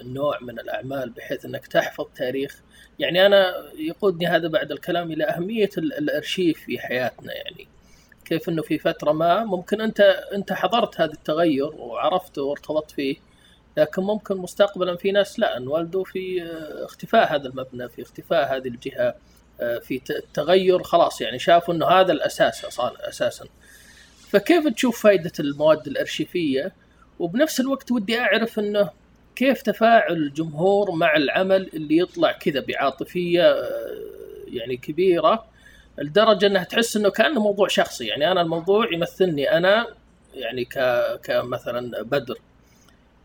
النوع من الأعمال بحيث إنك تحفظ تاريخ؟ يعني أنا يقودني هذا بعد الكلام إلى أهمية الأرشيف في حياتنا يعني كيف إنه في فترة ما ممكن انت أنت حضرت هذا التغير وعرفته وارتبطت فيه. لكن ممكن مستقبلا في ناس لا انولدوا في اختفاء هذا المبنى في اختفاء هذه الجهة في تغير خلاص يعني شافوا إنه هذا الأساس أساسا. فكيف تشوف فائده المواد الأرشيفية؟ وبنفس الوقت ودي أعرف إنه كيف تفاعل الجمهور مع العمل اللي يطلع كذا بعاطفية يعني كبيرة لدرجة إنها تحس إنه كأنه موضوع شخصي. يعني أنا الموضوع يمثلني أنا يعني ك كمثلا بدر.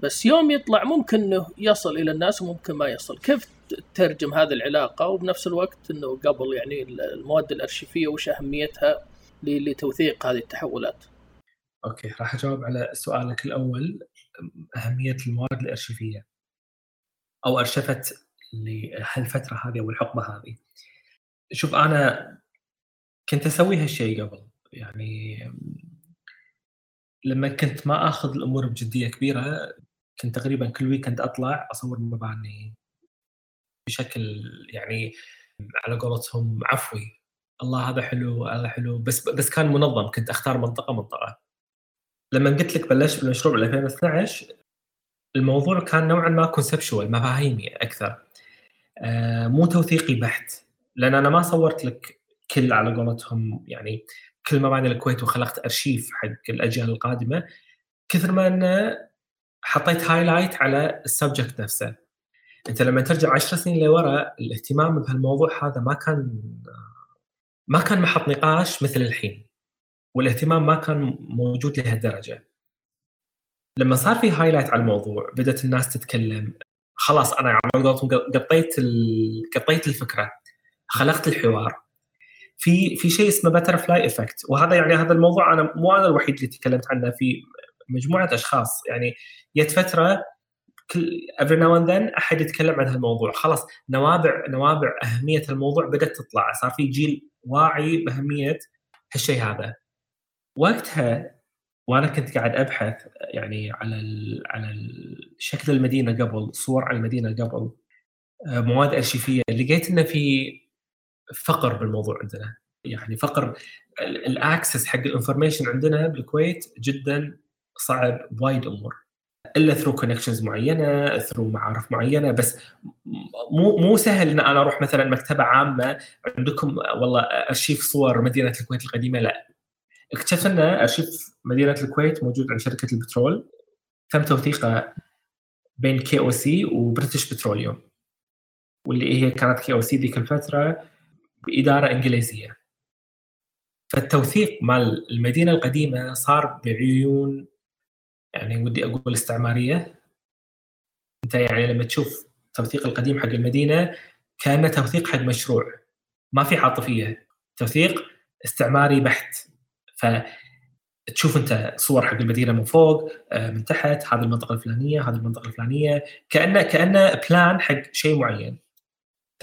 بس يوم يطلع ممكن إنه يصل إلى الناس وممكن ما يصل. كيف تترجم هذه العلاقة؟ وبنفس الوقت إنه قبل يعني المواد الأرشيفية وش أهميتها لتوثيق هذه التحولات؟ أوكي راح أجاوب على سؤالك الأول. أهمية المواد الأرشيفية أو أرشفت لهالفترة هذه أو الحقبة هذه. شوف أنا كنت أسوي هالشيء قبل. يعني لما كنت ما آخذ الأمور بجدية كبيرة كنت تقريبا كل weekend أطلع أصور مباني بشكل يعني على قولتهم عفوي. الله هذا حلو هذا حلو. بس بس كان منظم. كنت أختار منطقة منطقة. لما قلت لك بلشت بالمشروع بال 2012 الموضوع كان نوعا ما conceptual مفاهيمي أكثر. آه مو توثيقي بحت. لأن أنا ما صورت لك كل على قولتهم يعني كل مباني الكويت وخلقت أرشيف حق الأجيال القادمة. كثر ما أنه حطيت highlight على ال subject نفسه. أنت لما ترجع عشر سنين لورا الاهتمام بهالموضوع هذا ما كان ما كان محط نقاش مثل الحين والاهتمام ما كان موجود لهالدرجة. لما صار في highlight على الموضوع بدأت الناس تتكلم خلاص أنا على قطيت قطيت الفكرة خلقت الحوار. في في شيء اسمه butterfly effect وهذا يعني هذا الموضوع أنا مو أنا الوحيد اللي تكلمت عنه في مجموعة أشخاص. يعني جت فترة كل every now and then أحد يتكلم عن هالموضوع. خلاص now وبع now وبع أهمية الموضوع بدأت تطلع. صار في جيل واعي بأهمية هالشيء هذا. وقتها وأنا كنت قاعد أبحث يعني على على شكل المدينة قبل صور عن المدينة قبل آه، مواد أرشيفية. لقيت إنه في فقر بالموضوع عندنا. يعني فقر ال access حق ال information عندنا بالكويت جدا صعب بوايد أمور. إلا through connections معينة through معارف معينة بس مو مو سهل إن أنا أروح مثلا مكتبة عامة عندكم والله أرشيف صور مدينة الكويت القديمة لا. اكتشفت إن أرشيف مدينة الكويت موجود عند شركة البترول. تم توثيقه بين KOC و British Petroleum واللي هي كانت KOC ذيك الفترة بإدارة إنجليزية. فالتوثيق مال المدينة القديمة صار بعيون يعني ودي أقول استعمارية. أنت يعني لما تشوف التوثيق القديم حق المدينة كأنه توثيق حق مشروع. ما في عاطفية. توثيق استعماري بحت. ف تشوف أنت صور حق المدينة من فوق آه، من تحت هذه المنطقة الفلانية هذه المنطقة الفلانية. كأنه كأنه بلان حق شيء معين.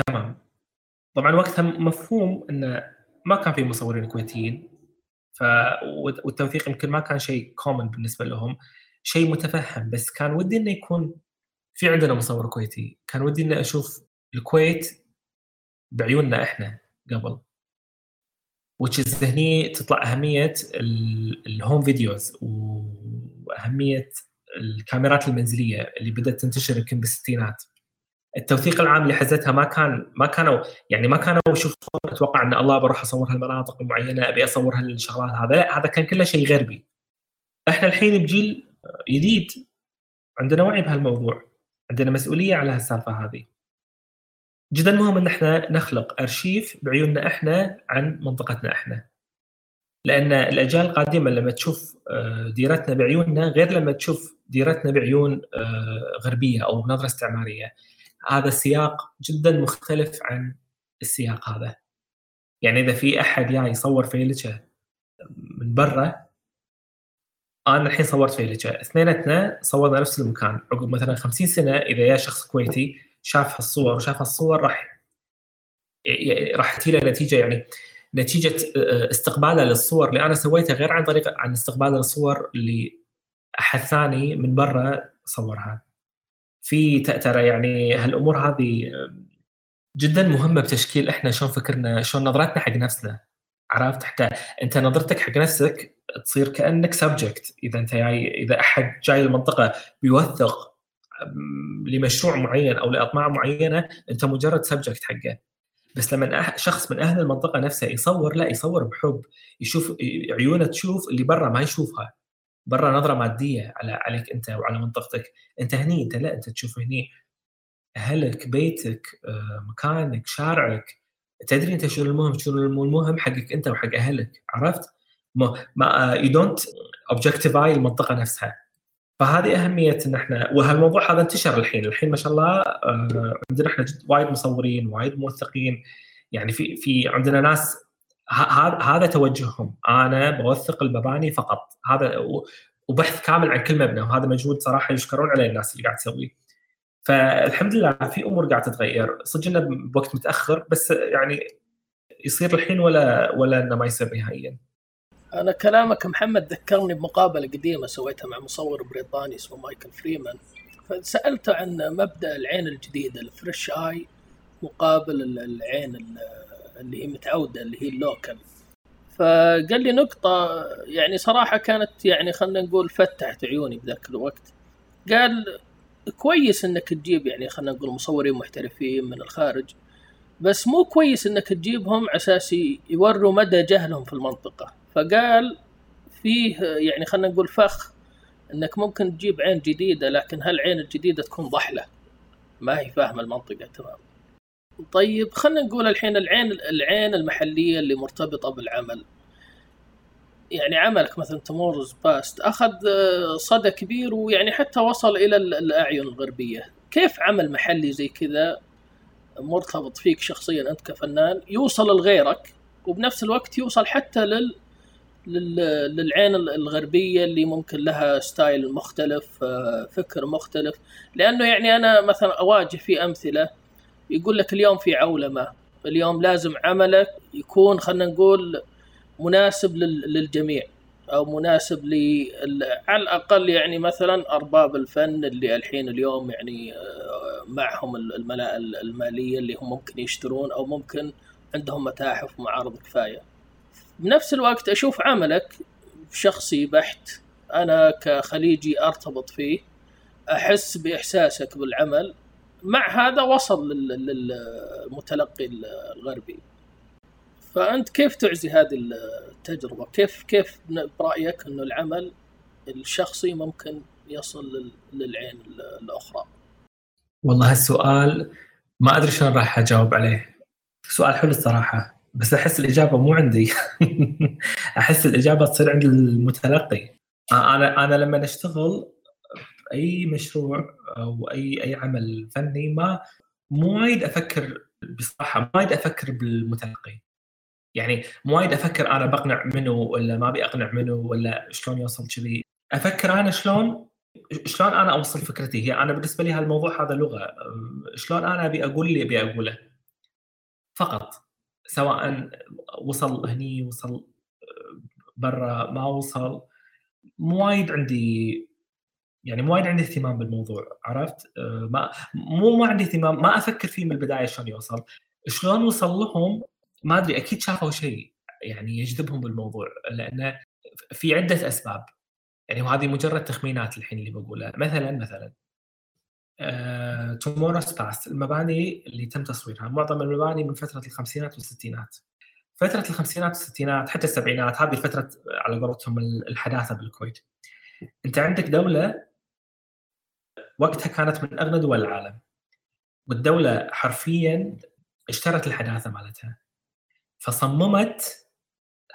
تمام. طبعا وقتها مفهوم انه ما كان في مصورين كويتيين. ف والتوثيق يمكن ما كان شيء common بالنسبة لهم. شيء متفهم بس كان ودي إنه يكون في عندنا مصور كويتي. كان ودي إني أشوف الكويت بعيوننا إحنا قبل. Which هني تطلع أهمية ال home videos وأهمية الكاميرات المنزلية اللي بدأت تنتشر يمكن بالستينات. التوثيق العام اللي حزتها ما كان ما كانوا يعني ما كانوا يشوفون أتوقع إن الله بروح أصور هالمناطق المعينة أبي أصور هالشغلات هذا لا هذا كان كله شيء غربي. إحنا الحين بجيل جديد عندنا وعي بهالموضوع. عندنا مسؤولية على هالسالفة هذه. جدا مهم إن إحنا نخلق أرشيف بعيوننا إحنا عن منطقتنا إحنا. لأن الأجيال القادمة لما تشوف آه، ديرتنا بعيوننا غير لما تشوف ديرتنا بعيون آه، غربية أو بنظره استعمارية. هذا السياق جدا مختلف عن السياق هذا. يعني إذا في أحد جاي يصور فيلجة من برا أنا الحين صورت فيلجه اثنيناتنا صورنا نفس المكان. عقب مثلا 50 سنة إذا يا شخص كويتي شاف هالصور وشاف هالصور راح راح تجي له نتيجة يعني نتيجة استقباله للصور اللي أنا سويتها غير عن طريق عن استقباله للصور اللي أحد ثاني من برا صورها. في ترى يعني هالأمور هذه جدا مهمة بتشكيل إحنا شلون فكرنا شلون نظرتنا حق نفسنا. عرفت؟ حتى أنت نظرتك حق نفسك تصير كأنك subject إذا أنت جاي إذا أحد جاي المنطقة بيوثق لمشروع معين أو لأطماع معينة أنت مجرد subject حقه. بس لما شخص من أهل المنطقة نفسها يصور لا يصور بحب. يشوف عيونه تشوف اللي برا ما يشوفها. برا نظرة مادية على عليك أنت وعلى منطقتك. أنت هني أنت لا أنت تشوف هني. أهلك بيتك آه، مكانك شارعك تدري أنت شنو المهم؟ شنو المهم حقك أنت وحق أهلك عرفت؟ ما ما you don't objectify المنطقة نفسها. فهذه أهمية إن إحنا وهالموضوع هذا انتشر الحين. الحين ما شاء الله آه، عندنا إحنا وايد مصورين وايد موثقين. يعني في في عندنا ناس هذا توجههم. أنا بوثق المباني فقط. هذا وبحث كامل عن كل مبنى. وهذا مجهود صراحة يشكرون عليه الناس اللي قاعد تسويه. فالحمد لله في أمور قاعدة تتغير. إنه بوقت متأخر بس يعني يصير الحين ولا ولا إنه ما يصير نهائيا. أنا كلامك محمد ذكرني بمقابلة قديمة سويتها مع مصور بريطاني اسمه مايكل فريمان. فسالته عن مبدأ العين الجديدة الفريش آي مقابل العين اللي هي متعودة اللي هي اللوكل فقال لي نقطة يعني صراحة كانت يعني خلينا نقول فتحت عيوني بذاك الوقت. قال كويس إنك تجيب يعني خلينا نقول مصورين محترفين من الخارج بس مو كويس إنك تجيبهم أساس يوروا مدى جهلهم في المنطقة. فقال فيه يعني خلينا نقول فخ إنك ممكن تجيب عين جديدة لكن هالعين الجديدة تكون ضحلة. ما هي فاهمة المنطقة تمام. طيب خلينا نقول الحين العين العين المحلية اللي مرتبطة بالعمل. يعني عملك مثلا Tomorrow's Past أخذ صدى كبير ويعني حتى وصل إلى الأعين الغربية. كيف عمل محلي زي كذا مرتبط فيك شخصيا أنت كفنان؟ يوصل لغيرك وبنفس الوقت يوصل حتى لل للعين الغربية اللي ممكن لها style مختلف فكر مختلف. لأنه يعني أنا مثلا أواجه في أمثلة يقول لك اليوم في عولمة اليوم لازم عملك يكون خلينا نقول مناسب للجميع أو مناسب ل على الاقل يعني مثلا ارباب الفن اللي الحين اليوم يعني آه، معهم الملاءه المالية اللي هم ممكن يشترون أو ممكن عندهم متاحف ومعارض كفاية. بنفس الوقت أشوف عملك شخصي بحت أنا كخليجي ارتبط فيه احس باحساسك بالعمل مع هذا وصل للمتلقي الغربي فأنت كيف تعزي هذه التجربة؟ كيف كيف برأيك انه العمل الشخصي ممكن يصل للعين الأخرى؟ والله هالسؤال ما أدري شلون راح أجاوب عليه. سؤال حلو الصراحة بس أحس الإجابة مو عندي. أحس الإجابة تصير عند المتلقي. أنا أنا لما اشتغل اي مشروع أو اي أي عمل فني ما مو وايد أفكر بصراحة ما وايد أفكر بالمتلقي. يعني مو وايد أفكر أنا بقنع منه ولا ما أبي أقنع منه ولا شلون يوصل كذي. أفكر أنا شلون شلون أنا أوصل فكرتي. هي أنا بالنسبة لي هالموضوع هذا لغة. شلون أنا أبي أقول اللي أبي أقوله؟ فقط. سواء وصل هني وصل برا ما وصل. مو وايد عندي يعني مو وايد عندي اهتمام بالموضوع عرفت؟ ما مو ما عندي اهتمام ما أفكر فيه من البداية شلون يوصل، شلون وصل لهم ما أدري أكيد شافوا شيء يعني يجذبهم بالموضوع لأنه في عدة أسباب. يعني وهذه مجرد تخمينات الحين اللي بقولها. مثلا مثلا Tomorrow's uh, Past المباني اللي تم تصويرها. معظم المباني من فترة الخمسينات والستينات. فترة الخمسينات والستينات حتى السبعينات هذه فترة على قولتهم الحداثة بالكويت. أنت عندك دولة وقتها كانت من أغنى دول العالم. والدولة حرفيا اشترت الحداثة مالتها. فصممت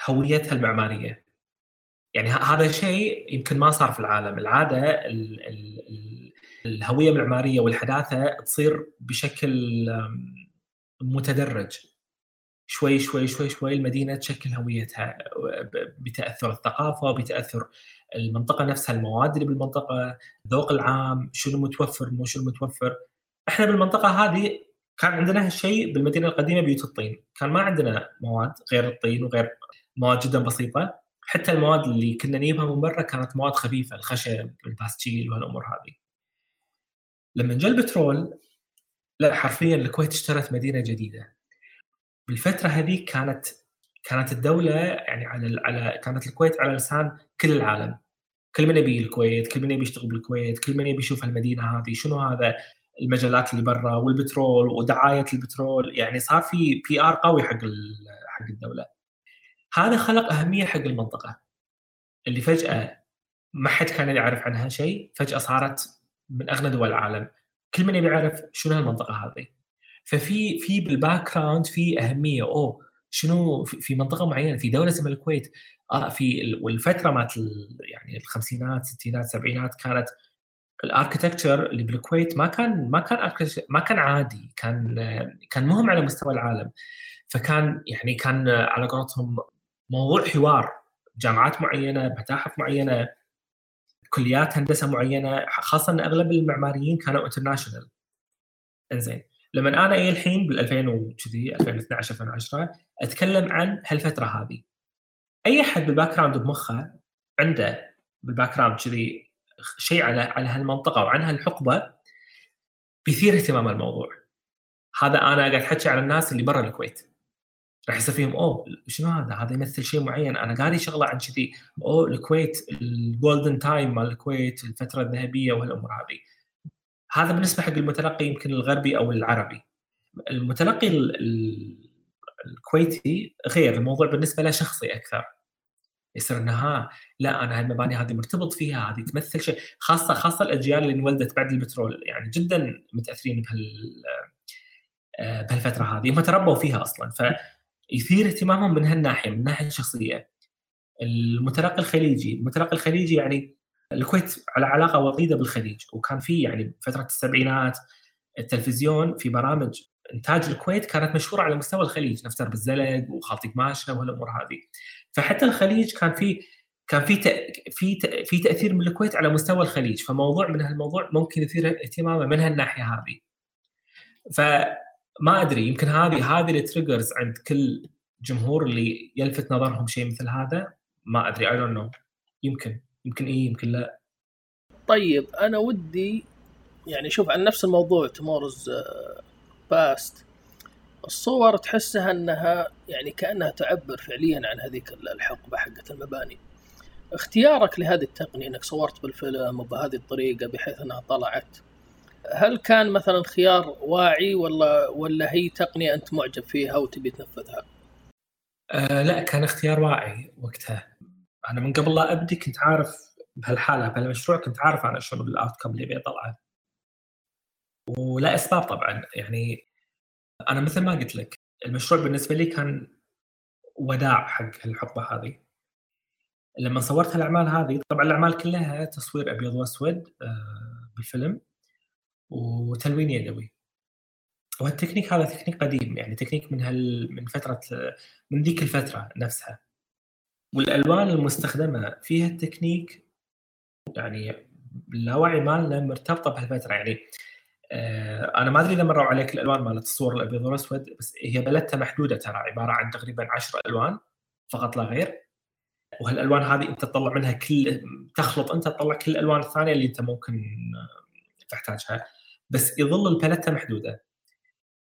هويتها المعمارية. يعني هذا شيء يمكن ما صار في العالم. العادة ال ال الهوية المعمارية والحداثة تصير بشكل متدرج. شوي شوي شوي شوي المدينة تشكل هويتها بتأثر الثقافة بتأثر المنطقة نفسها المواد اللي بالمنطقة الذوق العام شنو متوفر مو شنو متوفر. إحنا بالمنطقة هذه كان عندنا هالشيء بالمدينة القديمة بيوت الطين. كان ما عندنا مواد غير الطين وغير مواد جدا بسيطة. حتى المواد اللي كنا نجيبها من برا كانت مواد خفيفة الخشب والباستيل وهالامور هذه. لما جاء البترول لا حرفيا الكويت اشترت مدينة جديدة. بالفترة هذه كانت كانت الدولة يعني على على كانت الكويت على لسان كل العالم. كل من يبي الكويت كل من يبي يشتغل بالكويت كل من يبي يشوف المدينة هذه شنو هذا؟ المجالات اللي برا والبترول ودعاية البترول يعني صار في PR قوي حق حق الدولة. هذا خلق أهمية حق المنطقة اللي فجأة ما حد كان يعرف عنها شيء فجأة صارت من أغنى دول العالم. كل من يبي يعرف شنو المنطقة هذه. ففي في بال background في أهمية أوه شنو في منطقة معينة في دولة اسمها الكويت. آه في والفترة مالت يعني الخمسينات الستينات السبعينات كانت ال architecture اللي بالكويت ما كان ما كان ما كان عادي كان كان مهم على مستوى العالم. فكان يعني كان على قولتهم موضوع حوار جامعات معينة متاحف معينة كليات هندسة معينة خاصة إن أغلب المعماريين كانوا international إنزين. لما أنا اي الحين بال 2000 وكذي 2012 2010 أتكلم عن هالفترة هذه. أي احد بال background بمخه عنده بال background كذي شيء على على هالمنطقة وعن هالحقبة بيثير اهتمام الموضوع. هذا أنا قاعد أحكي على الناس اللي برا الكويت. راح يصير فيهم أوه شنو هذا؟ هذا يمثل شيء معين. أنا قاري شغلة عن كذي. أوه الكويت ال golden time مال الكويت الفترة الذهبية وهالأمور هذه هذا بالنسبة حق المتلقي يمكن الغربي أو العربي. المتلقي الكويتي غير. الموضوع بالنسبة له شخصي أكثر. يصير إنه ها لا أنا هالمباني هذه مرتبط فيها هذه تمثل شيء. خاصة خاصة الأجيال اللي انولدت بعد البترول يعني جدا متأثرين بهال آه، بهالفترة هذه هم تربوا فيها أصلا. فيثير اهتمامهم من هالناحية من الناحيه الشخصية. المتلقي الخليجي المتلقي الخليجي يعني الكويت على علاقة وطيده بالخليج. وكان في يعني فترة السبعينات التلفزيون في برامج إنتاج الكويت كانت مشهورة على مستوى الخليج نفس درب الزلق وخالتي قماشه وهالامور هذه. فحتى الخليج كان في كان في في في تأثير من الكويت على مستوى الخليج. فموضوع من هالموضوع ممكن يثير اهتمامه من هالناحية هذه. فما أدري يمكن هذه هذه ال triggers عند كل جمهور اللي يلفت نظرهم شيء مثل هذا. ما أدري I don't know يمكن يمكن إيه يمكن لا. طيب أنا ودي يعني شوف عن نفس الموضوع Tomorrow's Past الصور تحسها أنها يعني كأنها تعبر فعليا عن هذيك الحقبه حقت المباني. اختيارك لهذه التقنية إنك صورت بالفيلم وبهذه الطريقة بحيث أنها طلعت هل كان مثلا خيار واعي ولا ولا هي تقنية أنت معجب فيها وتبي تنفذها؟ آه لا كان اختيار واعي وقتها. أنا من قبل لا أبدي كنت عارف بهالحالة بهالمشروع كنت عارف أنا شنو الاوت اللي بيطلعه ولا أسباب طبعا يعني أنا مثل ما قلت لك المشروع بالنسبة لي كان وداع حق الحقبه هذه. لما صورت الاعمال هذه طبعا الأعمال كلها تصوير أبيض وأسود آه، بالفيلم وتلوين يدوي. وهالتكنيك هذا تكنيك قديم يعني تكنيك من هال من فترة من ذيك الفترة نفسها. والألوان المستخدمة فيها التكنيك يعني اللاوعي مالنا مرتبطة بهالفترة. يعني أنا ما أدري إذا مروا عليك الألوان مالت الصور الأبيض والأسود بس هي palette ها محدودة ترى عبارة عن تقريبا 10 ألوان فقط لا غير. وهالألوان هذه أنت تطلع منها كل تخلط أنت تطلع كل الألوان الثانية اللي أنت ممكن تحتاجها. بس يظل الباليتا محدودة.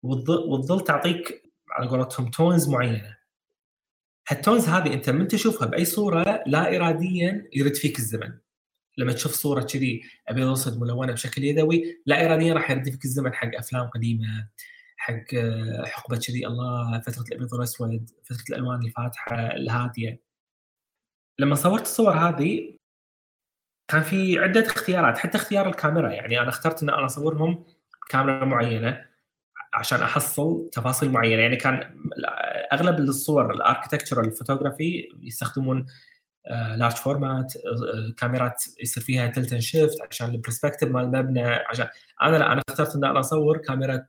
وتظل تعطيك على قولتهم تونز معينة. هالتونز هذه أنت من تشوفها بأي صورة لا اراديا يرد فيك الزمن. لما تشوف صورة كذي أبيض وأسود ملونة بشكل يدوي لا اراديا راح يرد فيك الزمن حق أفلام قديمة حق حقبة كذي. الله فترة الأبيض والأسود فترة الألوان الفاتحه الهادية. لما صورت الصور هذه كان في عدة اختيارات حتى اختيار الكاميرا. يعني أنا اخترت إن أنا أصورهم كاميرا معينة عشان أحصل تفاصيل معينة. يعني كان أغلب الصور ال architectural photography يستخدمون large آه، format آه، كاميرات يصير فيها tilt shift عشان ال perspective مال المبنى عشان أنا لا أنا اخترت ان أنا أصور كاميرا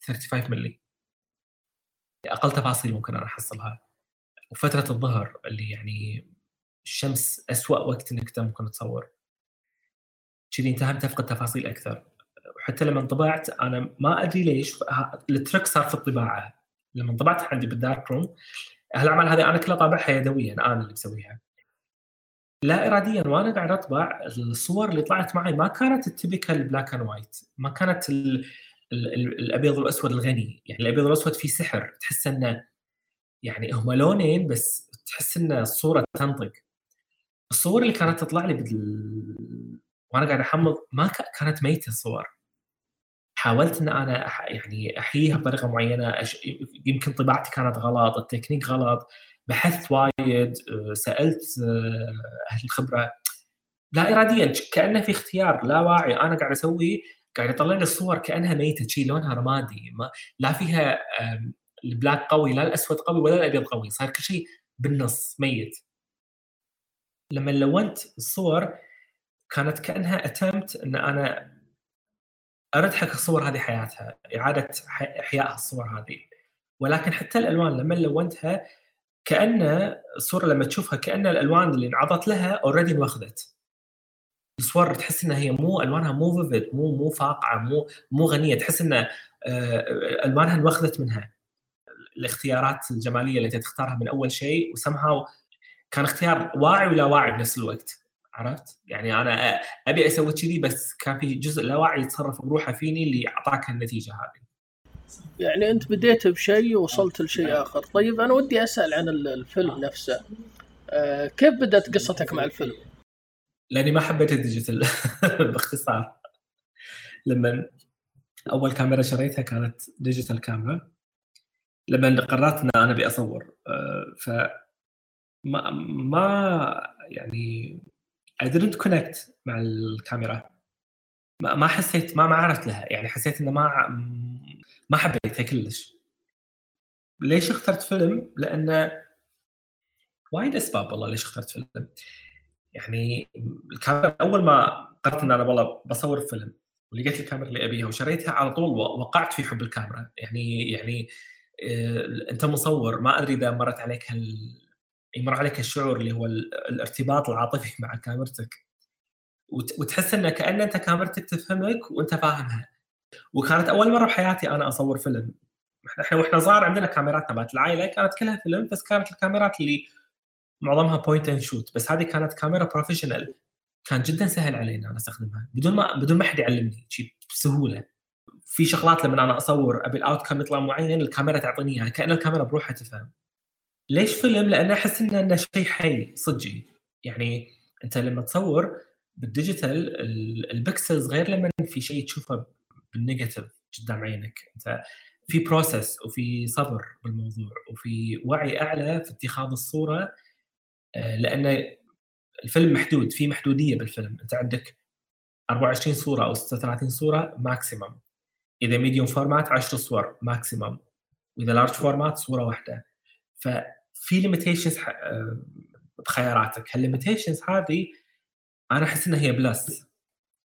35 ملي أقل تفاصيل ممكن أنا أحصلها. وفترة الظهر اللي يعني الشمس اسوء وقت إنك ممكن تصور. كذي انت هم تفقد تفاصيل أكثر. وحتى لما طبعت أنا ما أدري ليش ال trick صار في الطباعة. لما طبعت عندي بال dark room هالأعمال هذه أنا كلها طابعها يدويا أنا اللي مسويها. لا اراديا وأنا قاعد أطبع الصور اللي طلعت معي. ما كانت ال typical black and white ما كانت ال ال ال الأبيض والأسود الغني. يعني الأبيض والأسود فيه سحر تحس إنه يعني هم لونين بس تحس إن الصورة تنطق. الصور اللي كانت تطلع لي بدل... وأنا قاعد أحمض ما كانت ميتة الصور. حاولت إن أنا أح... يعني أحييها بطريقة معينة أش... يمكن طباعتي كانت غلط التكنيك غلط. بحثت وايد آه، سألت آه، أهل الخبرة. لا اراديا كأنه في اختيار لا واعي. أنا قاعد أسوي قاعد يطلع لي الصور كأنها ميتة شيء لونها رمادي. ما لا فيها ال black قوي لا الأسود قوي ولا الأبيض قوي. صار كل شيء بالنص ميت. لما لونت الصور كانت كأنها اتمت إن أنا ارد حق الصور هذه حياتها إعادة إحياء الصور هذه. ولكن حتى الألوان لما لونتها كأن الصورة لما تشوفها كأن الألوان اللي انعطت لها already انوخذت الصور تحس إنها هي مو ألوانها مو فيفيد مو مو فاقعة مو مو غنية تحس ان آه، ألوانها انوخذت منها الاختيارات الجمالية اللي أنت تختارها من أول شيء وسمها كان اختيار واعي ولا واعي بنفس الوقت عرفت؟ يعني أنا أبي أسوي كذي بس كان في جزء لا واعي يتصرف بروحه فيني اللي أعطاك النتيجة هذه. يعني انت بديت بشيء ووصلت لشيء آخر، طيب أنا ودي أسأل عن الفيلم نفسه. آه كيف بدأت قصتك مع الفيلم؟ لأني ما حبيت ال digital باختصار. لما أول كاميرا شريتها كانت digital كاميرا. لما قررت إن أنا أبي أصور آه، ف ما ما يعني I didn't connect مع الكاميرا ما حسيت ما ما عرفت لها. يعني حسيت إنه ما ما حبيتها كلش. ليش اخترت فيلم؟ لأن وايد أسباب والله ليش اخترت فيلم. يعني الكاميرا أول ما قررت إن أنا والله بصور فيلم ولقيت الكاميرا اللي أبيها وشريتها على طول وقعت في حب الكاميرا. يعني يعني آه، أنت مصور ما أدري إذا مرت عليك هال يمر عليك الشعور اللي هو الارتباط العاطفي مع كاميرتك. وتحس إنه كأن أنت كاميرتك تفهمك وأنت فاهمها. وكانت أول مرة بحياتي أنا أصور فيلم. إحنا وإحنا صغار عندنا كاميرات تبعت العائلة كانت كلها فيلم بس كانت الكاميرات اللي معظمها point and shoot بس هذه كانت كاميرا professional كان جدا سهل علينا أنا أستخدمها. بدون ما بدون ما حد يعلمني شيء بسهولة. في شغلات لما أنا أصور أبي ال outcome يطلع معين الكاميرا تعطيني إياها كأن الكاميرا بروحها تفهم. ليش فيلم؟ لأن أحس إنه شيء حي صدقي. يعني أنت لما تصور بال digital ال pixels غير لما في شيء تشوفه بال negative قدام عينك. انت في process وفي صبر بالموضوع وفي وعي أعلى في اتخاذ الصورة آه، لأن الفيلم محدود في محدودية بالفيلم. انت عندك 24 صورة أو 36 صورة maximum إذا medium format 10 صور maximum وإذا large format صورة واحدة. ففي limitations آه، بخياراتك. هال limitations هذه أنا أحس إنها هي plus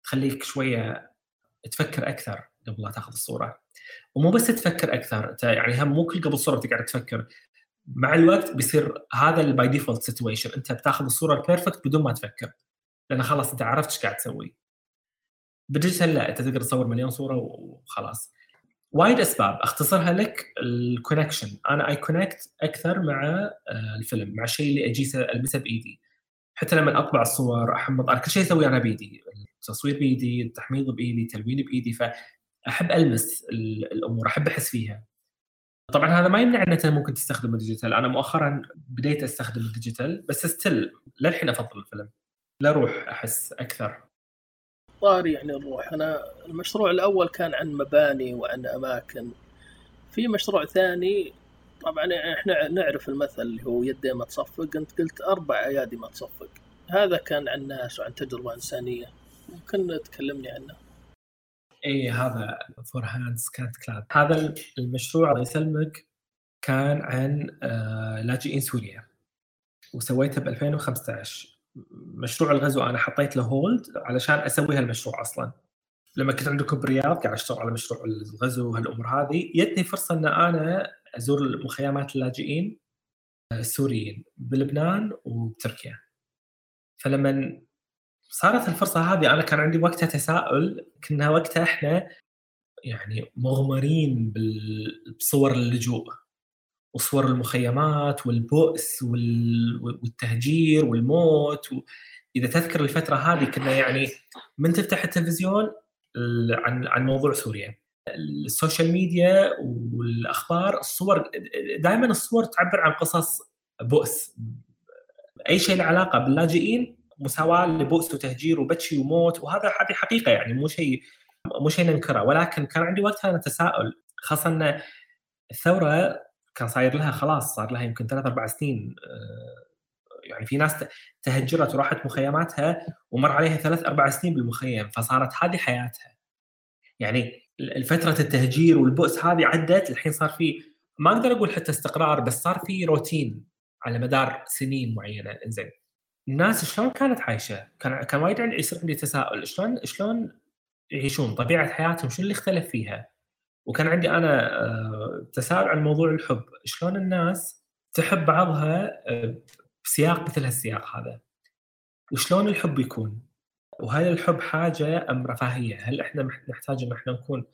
تخليك شوية تفكر أكثر قبل لا تأخذ الصورة. ومو بس تفكر أكثر يعني هم مو كل قبل الصورة بتقعد تفكر. مع الوقت بيصير هذا ال by default situation أنت بتأخذ الصورة ال perfect بدون ما تفكر. لأن خلاص أنت عرفت إيش قاعد تسوي. بال digital لا أنت تقدر تصور مليون صورة وخلاص. وايد أسباب. أختصرها لك ال connection أنا I connect أكثر مع آه، الفيلم مع الشيء اللي أجي ألمسه بإيدي. حتى لما أطبع الصور احمض كل شيء أسويه أنا بإيدي التصوير بإيدي التحميض بإيدي التلوين بإيدي فأحب ألمس الأمور أحب أحس فيها. طبعا هذا ما يمنع إن أنت ممكن تستخدم ال digital أنا مؤخرا بديت استخدم ال digital بس still للحين أفضل الفيلم. له روح أحس أكثر. طار يعني نروح أنا المشروع الأول كان عن مباني وعن أماكن. في مشروع ثاني طبعا إحنا نعرف المثل اللي هو يدي ما تصفق أنت قلت أربع أيادي ما تصفق. هذا كان عن ناس وعن تجربة إنسانية. ممكن تكلمني عنه؟ إي هذا فور هاندز كانت كلاب هذا المشروع الله يسلمك كان عن آه، لاجئين سوريا وسويته ب 2015 مشروع الغزو أنا حطيت له hold علشان أسوي هالمشروع أصلا. لما كنت عندكم بالرياض قاعد أشتغل على مشروع الغزو وهالأمور هذه جتني فرصة إن أنا أزور مخيمات اللاجئين السوريين بلبنان وبتركيا فلما صارت الفرصة هذه أنا كان عندي وقتها تساؤل كنا وقتها إحنا يعني مغمرين بصور اللجوء وصور المخيمات والبؤس والتهجير والموت إذا تذكر الفترة هذه كنا يعني من تفتح التلفزيون عن عن موضوع سوريا. السوشيال ميديا والأخبار الصور دائما الصور تعبر عن قصص بؤس. أي شيء له علاقة باللاجئين مساوي لبؤس وتهجير وبچي وموت وهذا هذه حقيقة يعني مو شيء مو شيء ننكره. ولكن كان عندي وقتها أنا تساؤل خاصة أن الثورة كان صاير لها خلاص صار لها يمكن ثلاث أربع سنين آه، يعني في ناس تهجرت وراحت مخيماتها ومر عليها ثلاث أربع سنين بالمخيم فصارت هذه حياتها. يعني الفترة التهجير والبؤس هذه عدت الحين صار في ما أقدر أقول حتى استقرار بس صار في روتين على مدار سنين معينة إنزين الناس شلون كانت عايشة؟ كان كان وايد يصير عندي تساؤل شلون شلون يعيشون؟ طبيعة حياتهم شو اللي اختلف فيها؟ وكان عندي أنا آه، تساؤل عن موضوع الحب، شلون الناس تحب بعضها آه، بسياق مثل هالسياق هذا؟ وشلون الحب يكون؟ وهل الحب حاجة أم رفاهية؟ هل إحنا نحتاج إن إحنا نكون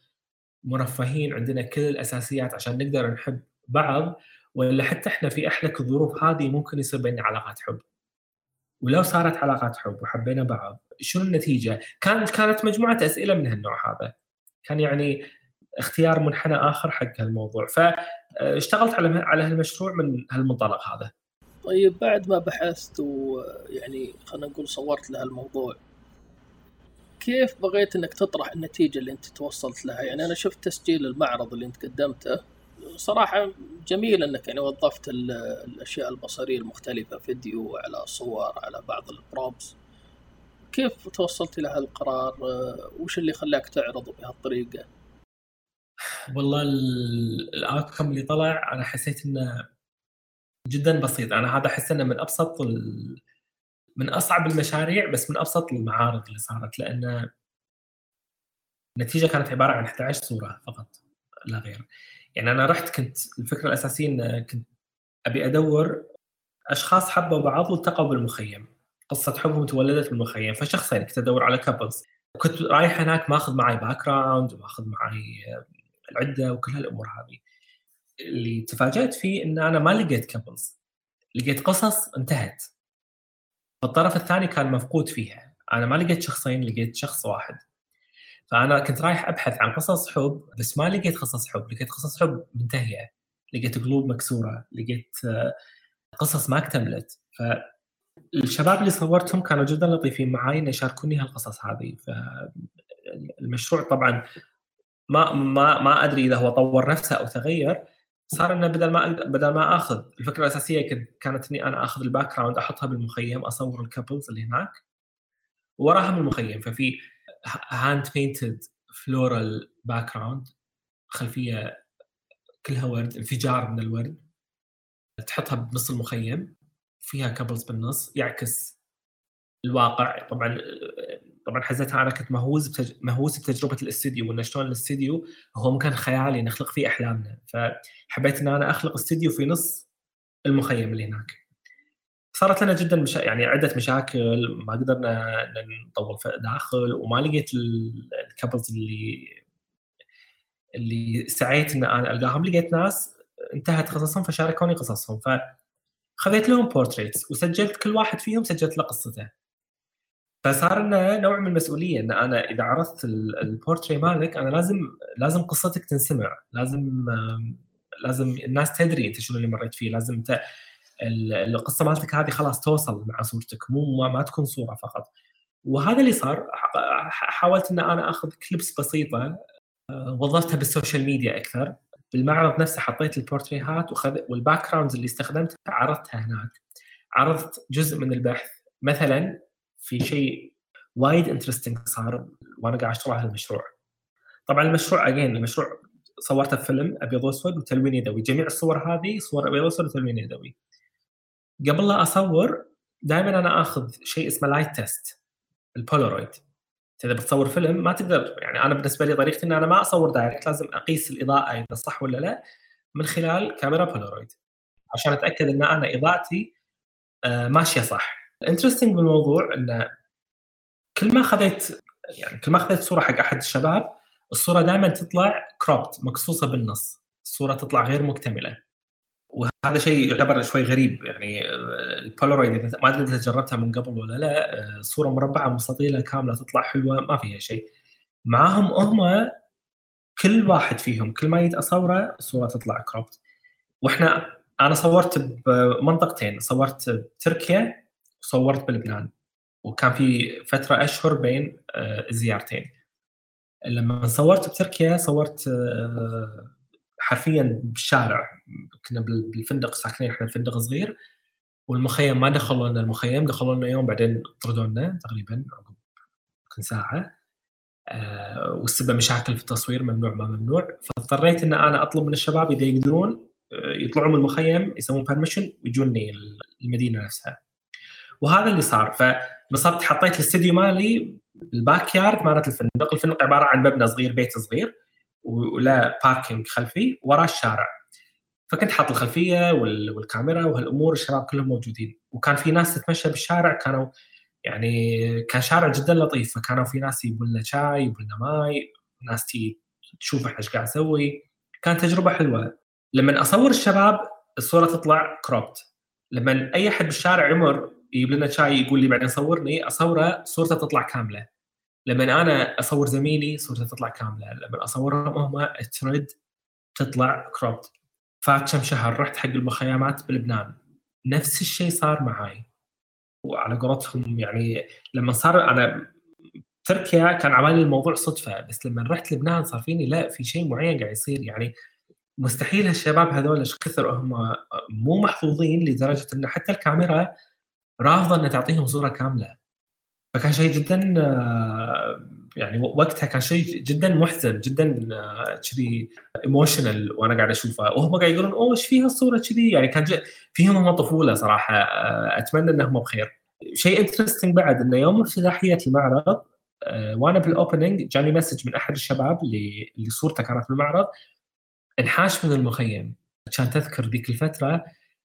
مرفهين عندنا كل الأساسيات عشان نقدر نحب بعض ولا حتى إحنا في احلك الظروف هذه ممكن يصير بيننا علاقات حب؟ ولو صارت علاقات حب وحبينا بعض شنو النتيجة؟ كانت كانت مجموعة أسئلة من هالنوع هذا. كان يعني اختيار منحنى آخر حق هالموضوع فاشتغلت على على هالمشروع من هالمنطلق هذا. طيب بعد ما بحثت ويعني خلينا نقول صورت له الموضوع كيف بغيت إنك تطرح النتيجة اللي أنت توصلت لها؟ يعني أنا شفت تسجيل المعرض اللي أنت قدمته صراحة جميل إنك يعني وظفت الأشياء البصرية المختلفة فيديو على صور على بعض البروبس كيف توصلت إلى هالقرار؟ وش اللي خلاك تعرض بهالطريقة؟ والله الاوتكم اللي طلع أنا حسيت إنه جدا بسيط أنا هذا أحس إنه من أبسط. من أصعب المشاريع بس من أبسط المعارض اللي صارت لأن النتيجة كانت عبارة عن 11 صورة فقط لا غير. يعني أنا رحت كنت الفكرة الأساسية إن كنت أبي أدور أشخاص حبوا بعض والتقوا بالمخيم. قصة حبهم تولدت بالمخيم فشخصين كنت أدور على couples وكنت رايح هناك ماخذ معي background وماخذ معي العدة وكل هالأمور هذه. اللي تفاجأت فيه إن أنا ما لقيت كابلز لقيت قصص انتهت. الطرف الثاني كان مفقود فيها. أنا ما لقيت شخصين لقيت شخص واحد. فأنا كنت رايح أبحث عن قصص حب بس ما لقيت قصص حب. لقيت قصص حب منتهية. لقيت قلوب مكسورة. لقيت آه، قصص ما اكتملت. فالشباب اللي صورتهم كانوا جدا لطيفين معي ان يشاركوني هالقصص هذه. فالمشروع طبعا ما ما ما أدري إذا هو طور نفسه أو تغير. صار إنه بدل ما بدل ما اخذ الفكرة الأساسية كانت إني أنا آخذ ال background أحطها بالمخيم أصور ال couples اللي هناك وراهم المخيم. ففي hand painted floral background خلفية كلها ورد انفجار من الورد تحطها بنص المخيم فيها couples بالنص يعكس الواقع. طبعا طبعا حزتها أنا كنت مهووس بتج... مهووس بتجربة الاستديو وإن شلون الاستديو هو مكان خيالي نخلق فيه أحلامنا. فحبيت إن أنا أخلق استديو في نص المخيم اللي هناك. صارت لنا جدا مشا... يعني عدة مشاكل ما قدرنا نطول داخل وما لقيت الكابلز اللي اللي سعيت إن أنا ألقاهم. لقيت ناس انتهت قصصهم فشاركوني قصصهم. فخذيت لهم portraits وسجلت كل واحد فيهم سجلت له قصته. فصار لنا نوع من المسؤولية إن أنا إذا عرضت البورتري مالك أنا لازم لازم قصتك تنسمع. لازم لازم الناس تدري أنت شنو اللي مريت فيه. لازم انت القصة مالتك هذه خلاص توصل مع صورتك. مو ما تكون صورة فقط. وهذا اللي صار. حاولت إن أنا آخذ clips بسيطة آه، وظفتها بال social media أكثر. بالمعرض نفسه حطيت البورتريهات وخذ وال backgrounds اللي استخدمتها عرضتها هناك. عرضت جزء من البحث. مثلا في شيء وايد interesting صار وأنا قاعد أشتغل على المشروع طبعا المشروع again المشروع صورته في فيلم أبيض وأسود وتلوين يدوي جميع الصور هذه صور أبيض وأسود وتلوين يدوي قبل لا أصور دائما أنا آخذ شيء اسمه light test البولارويد إذا بتصور فيلم ما تقدر يعني أنا بالنسبة لي طريقتي إن أنا ما أصور direct لازم أقيس الإضاءة إذا صح ولا لا من خلال كاميرا بولارويد عشان أتأكد إن أنا إضاءتي آه، ماشية صح. ال interesting بالموضوع انه كل ما خذيت يعني كل ما خذيت صورة حق أحد الشباب الصورة دائما تطلع cropped مقصوصة بالنص. الصورة تطلع غير مكتملة. وهذا شيء يعتبر شوي غريب يعني البولرويد ما أدري إذا جربتها من قبل ولا لا صورة مربعة مستطيلة كاملة تطلع حلوة ما فيها شيء. معاهم هم كل واحد فيهم كل ما جيت أصوره الصورة تطلع كروبت وإحنا أنا صورت بمنطقتين صورت بتركيا وصورت بلبنان. وكان في فترة أشهر بين آه، الزيارتين. لما صورت بتركيا صورت آه، حرفيا بالشارع. كنا بالفندق ساكنين إحنا فندق صغير. والمخيم ما دخلوا لنا المخيم دخلوا لنا يوم بعدين طردوا لنا تقريبا عقب ساعة. آه والسبب مشاكل في التصوير ممنوع ما ممنوع. فاضطريت إن أنا أطلب من الشباب إذا يقدرون يطلعون من المخيم يسوون permission ويجوني المدينة نفسها. وهذا اللي صار. فبسطت حطيت الاستديو مالي ال backyard مالت الفندق. الفندق عبارة عن مبنى صغير بيت صغير ولا parking خلفي وراه الشارع. فكنت حاط الخلفية والكاميرا وهالأمور الشباب كلهم موجودين. وكان في ناس تتمشى بالشارع كانوا يعني كان شارع جدا لطيف. فكانوا في ناس يبون لنا شاي يبون لنا ماي ناس تي تشوف إحنا إيش قاعد نسوي. كانت تجربة حلوة. لما أصور الشباب الصورة تطلع cropped لما أي أحد بالشارع يمر يجيب لنا شاي يقول لي بعدين صورني أصوره صورته تطلع كاملة. لما أنا أصور زميلي صورته تطلع كاملة لما اصورهم هم ترد تطلع cropped فات كم شهر رحت حق المخيمات بلبنان نفس الشيء صار معاي. وعلى قولتهم يعني لما صار أنا تركيا كان عمالي الموضوع صدفة بس لما رحت لبنان صار فيني لا في شيء معين قاعد يصير. يعني مستحيل هالشباب هذول إيش كثر هم مو محظوظين لدرجة انه حتى الكاميرا رافضه انها تعطيهم صورة كاملة. فكان شيء جدا آه، يعني وقتها كان شيء جدا محزن جدا آه، كذي emotional وأنا قاعد أشوفه. وهم قاعد يقولون أوه إيش فيها الصورة كذي؟ يعني كان فيهم هم طفولة صراحة آه، أتمنى إنهم بخير. شيء interesting بعد إنه يوم افتتاحيه المعرض وأنا بال opening جاني message من أحد الشباب اللي اللي صورته كانت بالمعرض انحاش من المخيم. كان تذكر ذيك الفترة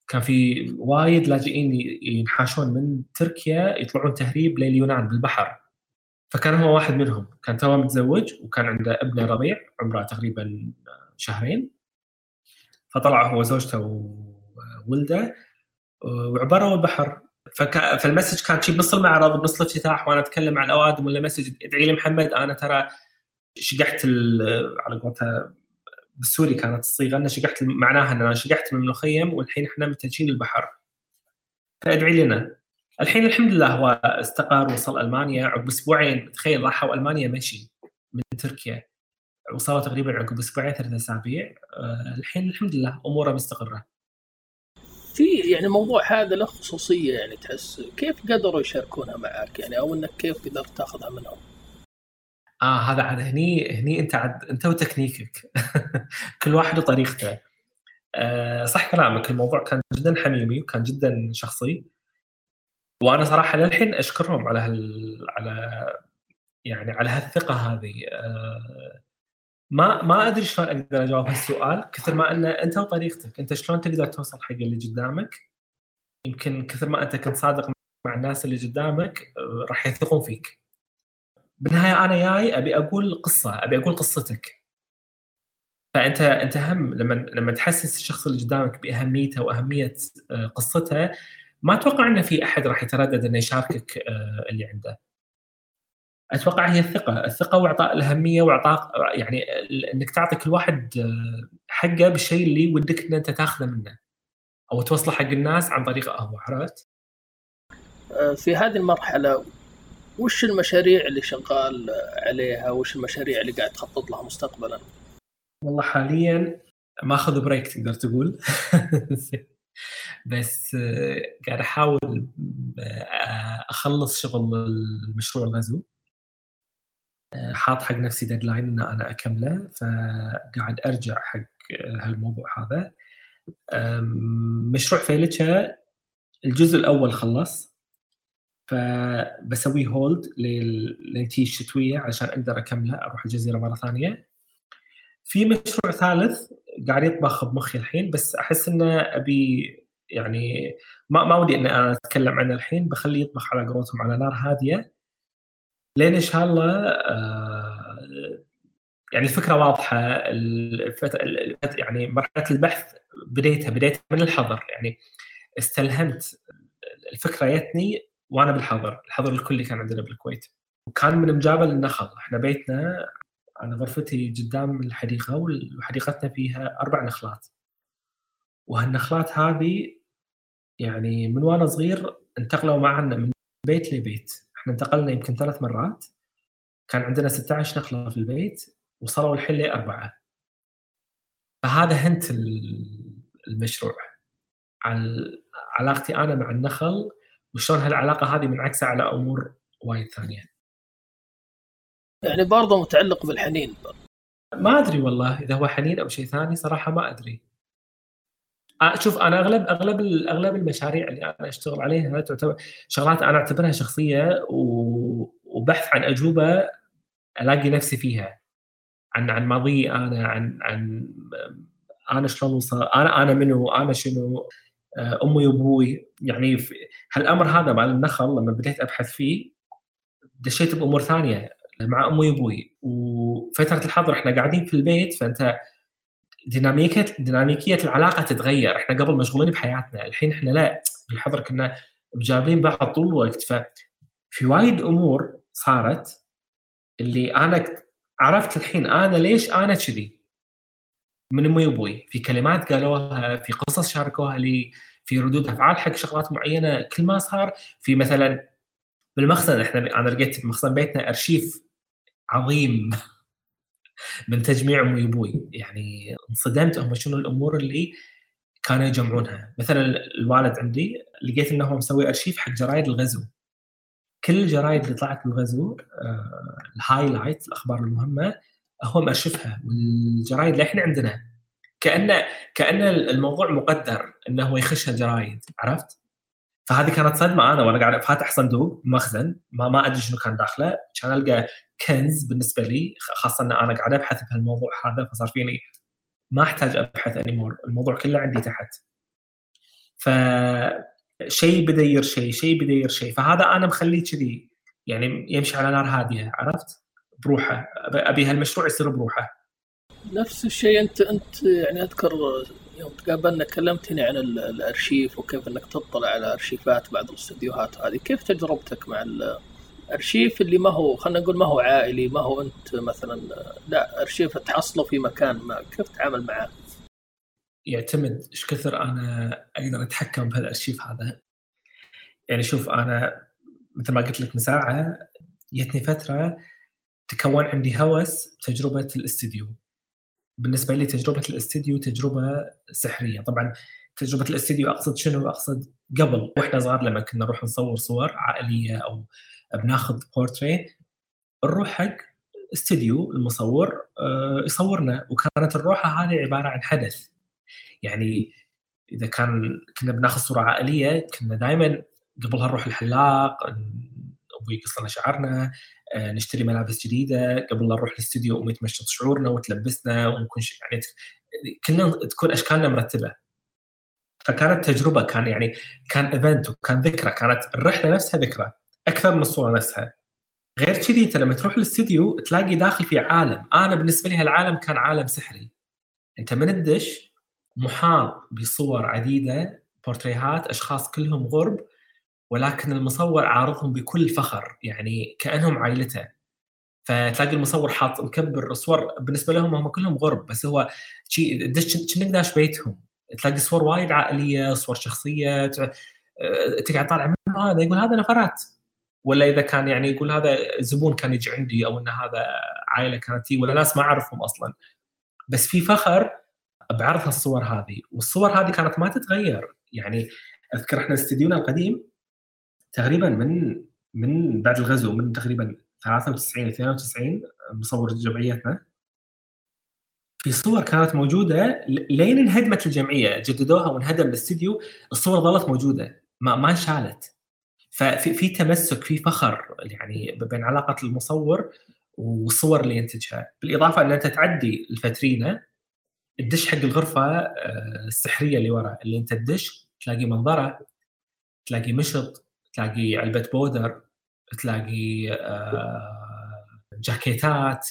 كان في وايد لاجئين ينحاشون من تركيا يطلعون تهريب لليونان بالبحر. فكان هو واحد منهم. كان توه متزوج وكان عنده ابنه رضيع عمره تقريبا شهرين. فطلع هو زوجته وولده وعبروا البحر فك... فال message كان شي بنص المعرض بنص الافتتاح وأنا أتكلم عن الأوادم ولا message ادعي لي محمد أنا ترى شقحت على قولتها بالسوري كانت الصيغه ان شقحت معناها أن أنا شقحت من المخيم والحين إحنا متجهين للبحر. فادعي لنا. الحين الحمد لله هو استقر وصل ألمانيا عقب أسبوعين. تخيل راحوا ألمانيا مشي من تركيا. وصلوا تقريبا عقب أسبوعين ثلاث أسابيع. آه، الحين الحمد لله أموره مستقرة. في يعني الموضوع هذا له خصوصية يعني تحس كيف قدروا يشاركونها معك؟ يعني أو إنك كيف قدرت تاخذها منهم؟ آه هذا عاد هني هني أنت عاد أنت وتكنيكك. كل واحد وطريقته. آه صح كلامك. الموضوع كان جدا حميمي وكان جدا شخصي. وأنا صراحة للحين أشكرهم على هال على يعني على هالثقة هذه. آه ما ما أدري شلون أقدر أجاوب هالسؤال كثر ما ان أنت وطريقتك. أنت شلون تقدر توصل حق اللي قدامك؟ يمكن كثر ما أنت كنت صادق مع الناس اللي قدامك آه، راح يثقون فيك. بالنهاية أنا جاي أبي أقول قصة أبي أقول قصتك. فأنت أنت هم لما لما تحسس الشخص اللي قدامك بأهميته وأهمية آه، قصته ما أتوقع إنه في أحد راح يتردد إنه يشاركك آه، اللي عنده. أتوقع هي الثقة، الثقة وأعطاء الأهمية وأعطاء يعني إنك تعطي كل واحد آه، حقه بالشيء اللي ودك ان أنت تاخذه منه. أو توصله حق الناس عن طريقه هو عرفت؟ في هذه المرحلة وش المشاريع اللي شغال عليها؟ وش المشاريع اللي قاعد تخطط لها مستقبلا؟ والله حاليا ماخذ break تقدر تقول بس آه، قاعد أحاول أخلص شغل المشروع الغزو حاط حق نفسي deadline إن أنا أكمله فقاعد أرجع حق هالموضوع هذا مشروع فيلتشا الجزء الأول خلص فبسوي هولد للتي الشتويه عشان أقدر اكمله أروح الجزيرة مرة ثانية. في مشروع ثالث قاعد يطبخ بمخي الحين بس أحس إنه أبي يعني ما ما ودي إني أنا أتكلم عنه الحين بخليه يطبخ على قولتهم على نار هادية. لين إن شاء الله آه، يعني الفكرة واضحة يعني مرحلة البحث بديتها بديتها من الحظر. يعني استلهمت الفكرة جتني وأنا بالحظر الحظر الكلي كان عندنا بالكويت. وكان من مجابل النخل. إحنا بيتنا أنا غرفتي قدام الحديقة وحديقتنا فيها أربع نخلات. وهالنخلات هذه يعني من وأنا صغير انتقلوا معنا من بيت لبيت. إحنا انتقلنا يمكن ثلاث مرات. كان عندنا 16 نخلة في البيت وصلوا الحين لأربعة. فهذا هنت المشروع. عن علاقتي أنا مع النخل وشلون هالعلاقه هذه منعكسه على أمور وايد ثانية. يعني برضه متعلق بالحنين ما أدري والله إذا هو حنين أو شيء ثاني صراحة ما أدري. شوف أنا أغلب أغلب أغلب المشاريع اللي أنا أشتغل عليها تعتبر شغلات أنا أعتبرها شخصية وبحث عن أجوبة ألاقي نفسي فيها عن عن ماضي أنا عن عن أنا شلون وصل أنا أنا منو أنا شنو أمي وأبوي. يعني هالأمر هذا مع النخل لما بديت أبحث فيه دشيت بأمور ثانية مع أمي وأبوي. وفترة الحظر إحنا قاعدين في البيت فأنت ديناميكيه ديناميكية العلاقة تتغير. إحنا قبل مشغولين بحياتنا. الحين إحنا لا. بالحظر كنا بجابين بعض طول الوقت. ففي وايد أمور صارت اللي أنا عرفت الحين أنا ليش أنا كذي. من امي وابوي في كلمات قالوها في قصص شاركوها لي في ردود أفعال حق شغلات معينة كل ما صار. في مثلا بالمخزن إحنا أنا لقيت بمخزن بيتنا أرشيف عظيم من تجميع امي وابوي يعني انصدمت هم شنو الأمور اللي كانوا يجمعونها. مثلا الوالد عندي لقيت إنه مسوي أرشيف حق جرايد الغزو. كل الجرايد اللي طلعت بالغزو آه ال highlight الأخبار المهمة هو مأرشفها والجرايد للحين عندنا. كانه كأن الموضوع مقدر إنه هو يخش الجرايد عرفت؟ فهذه كانت صدمة أنا وأنا قاعد فاتح صندوق مخزن ما ما أدري شنو كان داخله كان ألقى كنز بالنسبة لي خاصة إن أنا قاعد أبحث بهالموضوع هذا فصار فيني ما أحتاج أبحث anymore الموضوع كله عندي تحت. ف شيء بدا شيء شيء بدا شيء. فهذا أنا مخليه كذي يعني يمشي على نار هادية عرفت؟ بروحه. أبي هالمشروع يصير بروحه. نفس الشيء انت أنت يعني أذكر يوم تقابلنا كلمتني عن الأرشيف وكيف إنك تطلع على أرشيفات بعض الاستديوهات هذه. كيف تجربتك مع الارشيف اللي ما هو خلينا نقول ما هو عائلي ما هو أنت مثلا لا أرشيف تحصله في مكان ما كيف تتعامل معه؟ يعتمد إيش كثر أنا أقدر أتحكم بهالأرشيف هذا. يعني شوف أنا مثل ما قلت لك من ساعة جتني فترة تكون عندي هوس تجربة الاستديو. بالنسبة لي تجربة الاستديو تجربة سحرية. طبعا تجربة الاستديو أقصد شنو؟ أقصد قبل وإحنا صغار لما كنا نروح نصور صور عائلية أو بناخذ بورتري نروح حق استديو المصور آه، يصورنا. وكانت الروحه هذه عبارة عن حدث. يعني إذا كان كنا بناخذ صورة عائلية كنا دائما قبلها نروح الحلاق أبوي يقص لنا شعرنا نشتري ملابس جديدة قبل لا نروح الاستوديو امي تمشط شعورنا وتلبسنا ونكون يعني كلنا تكون أشكالنا مرتبة. فكانت تجربة كان يعني كان event وكان ذكرى كانت الرحلة نفسها ذكرى أكثر من الصورة نفسها. غير كذي انت لما تروح الاستديو تلاقي داخل في عالم. أنا بالنسبة لي هالعالم كان عالم سحري. أنت من الدش محاط بصور عديدة بورتريهات أشخاص كلهم غرب ولكن المصور عارضهم بكل فخر يعني كأنهم عائلته فتلاقي المصور حاط مكبر صور بالنسبة لهم هم كلهم غرب بس هو شيء كأنك داش بيتهم. تلاقي صور وايد عائلية صور شخصية تقعد طالع من هذا يقول هذا نفرات ولا إذا كان يعني يقول هذا زبون كان يجي عندي أو إن هذا عائلة كانت ولا ناس ما أعرفهم أصلا. بس في فخر بعرض الصور هذه والصور هذه كانت ما تتغير. يعني أذكر إحنا استديونا القديم تقريبا من من بعد الغزو من تقريبا 93 92 مصور جمعيتنا. في صور كانت موجودة لين انهدمت الجمعية جددوها وانهدم الاستديو الصور ظلت موجودة ما ما انشالت ففي في تمسك في فخر يعني بين علاقة المصور والصور اللي ينتجها. بالإضافة إن أنت تعدي الفترينه تدش حق الغرفة آه، السحرية اللي ورا اللي أنت تدش تلاقي منظرة تلاقي مشط تلاقي علبة بودر تلاقي آه، جاكيتات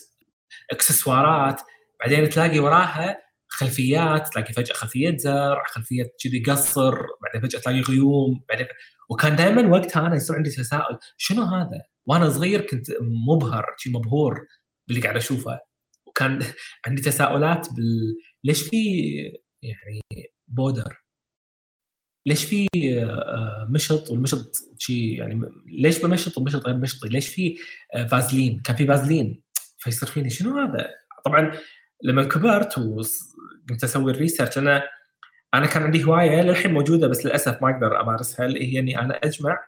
إكسسوارات بعدين تلاقي وراها خلفيات تلاقي فجأة خلفية زرع خلفية كذي قصر بعدين فجأة تلاقي غيوم بعدين وكان دائما وقتها أنا يصير عندي تساؤل شنو هذا؟ وأنا صغير كنت مبهر شي مبهور باللي قاعد أشوفه وكان عندي تساؤلات بال ليش في يعني بودر؟ ليش في آه، مشط والمشط شيء يعني ليش بمشط ومشط غير مشطي؟ ليش في آه، فازلين؟ كان في فازلين فيصير فيني شنو هذا؟ طبعا لما كبرت وقمت أسوي الريسيرش أنا أنا كان عندي هواية للحين موجودة بس للأسف ما أقدر أمارسها اللي هي إني أنا أجمع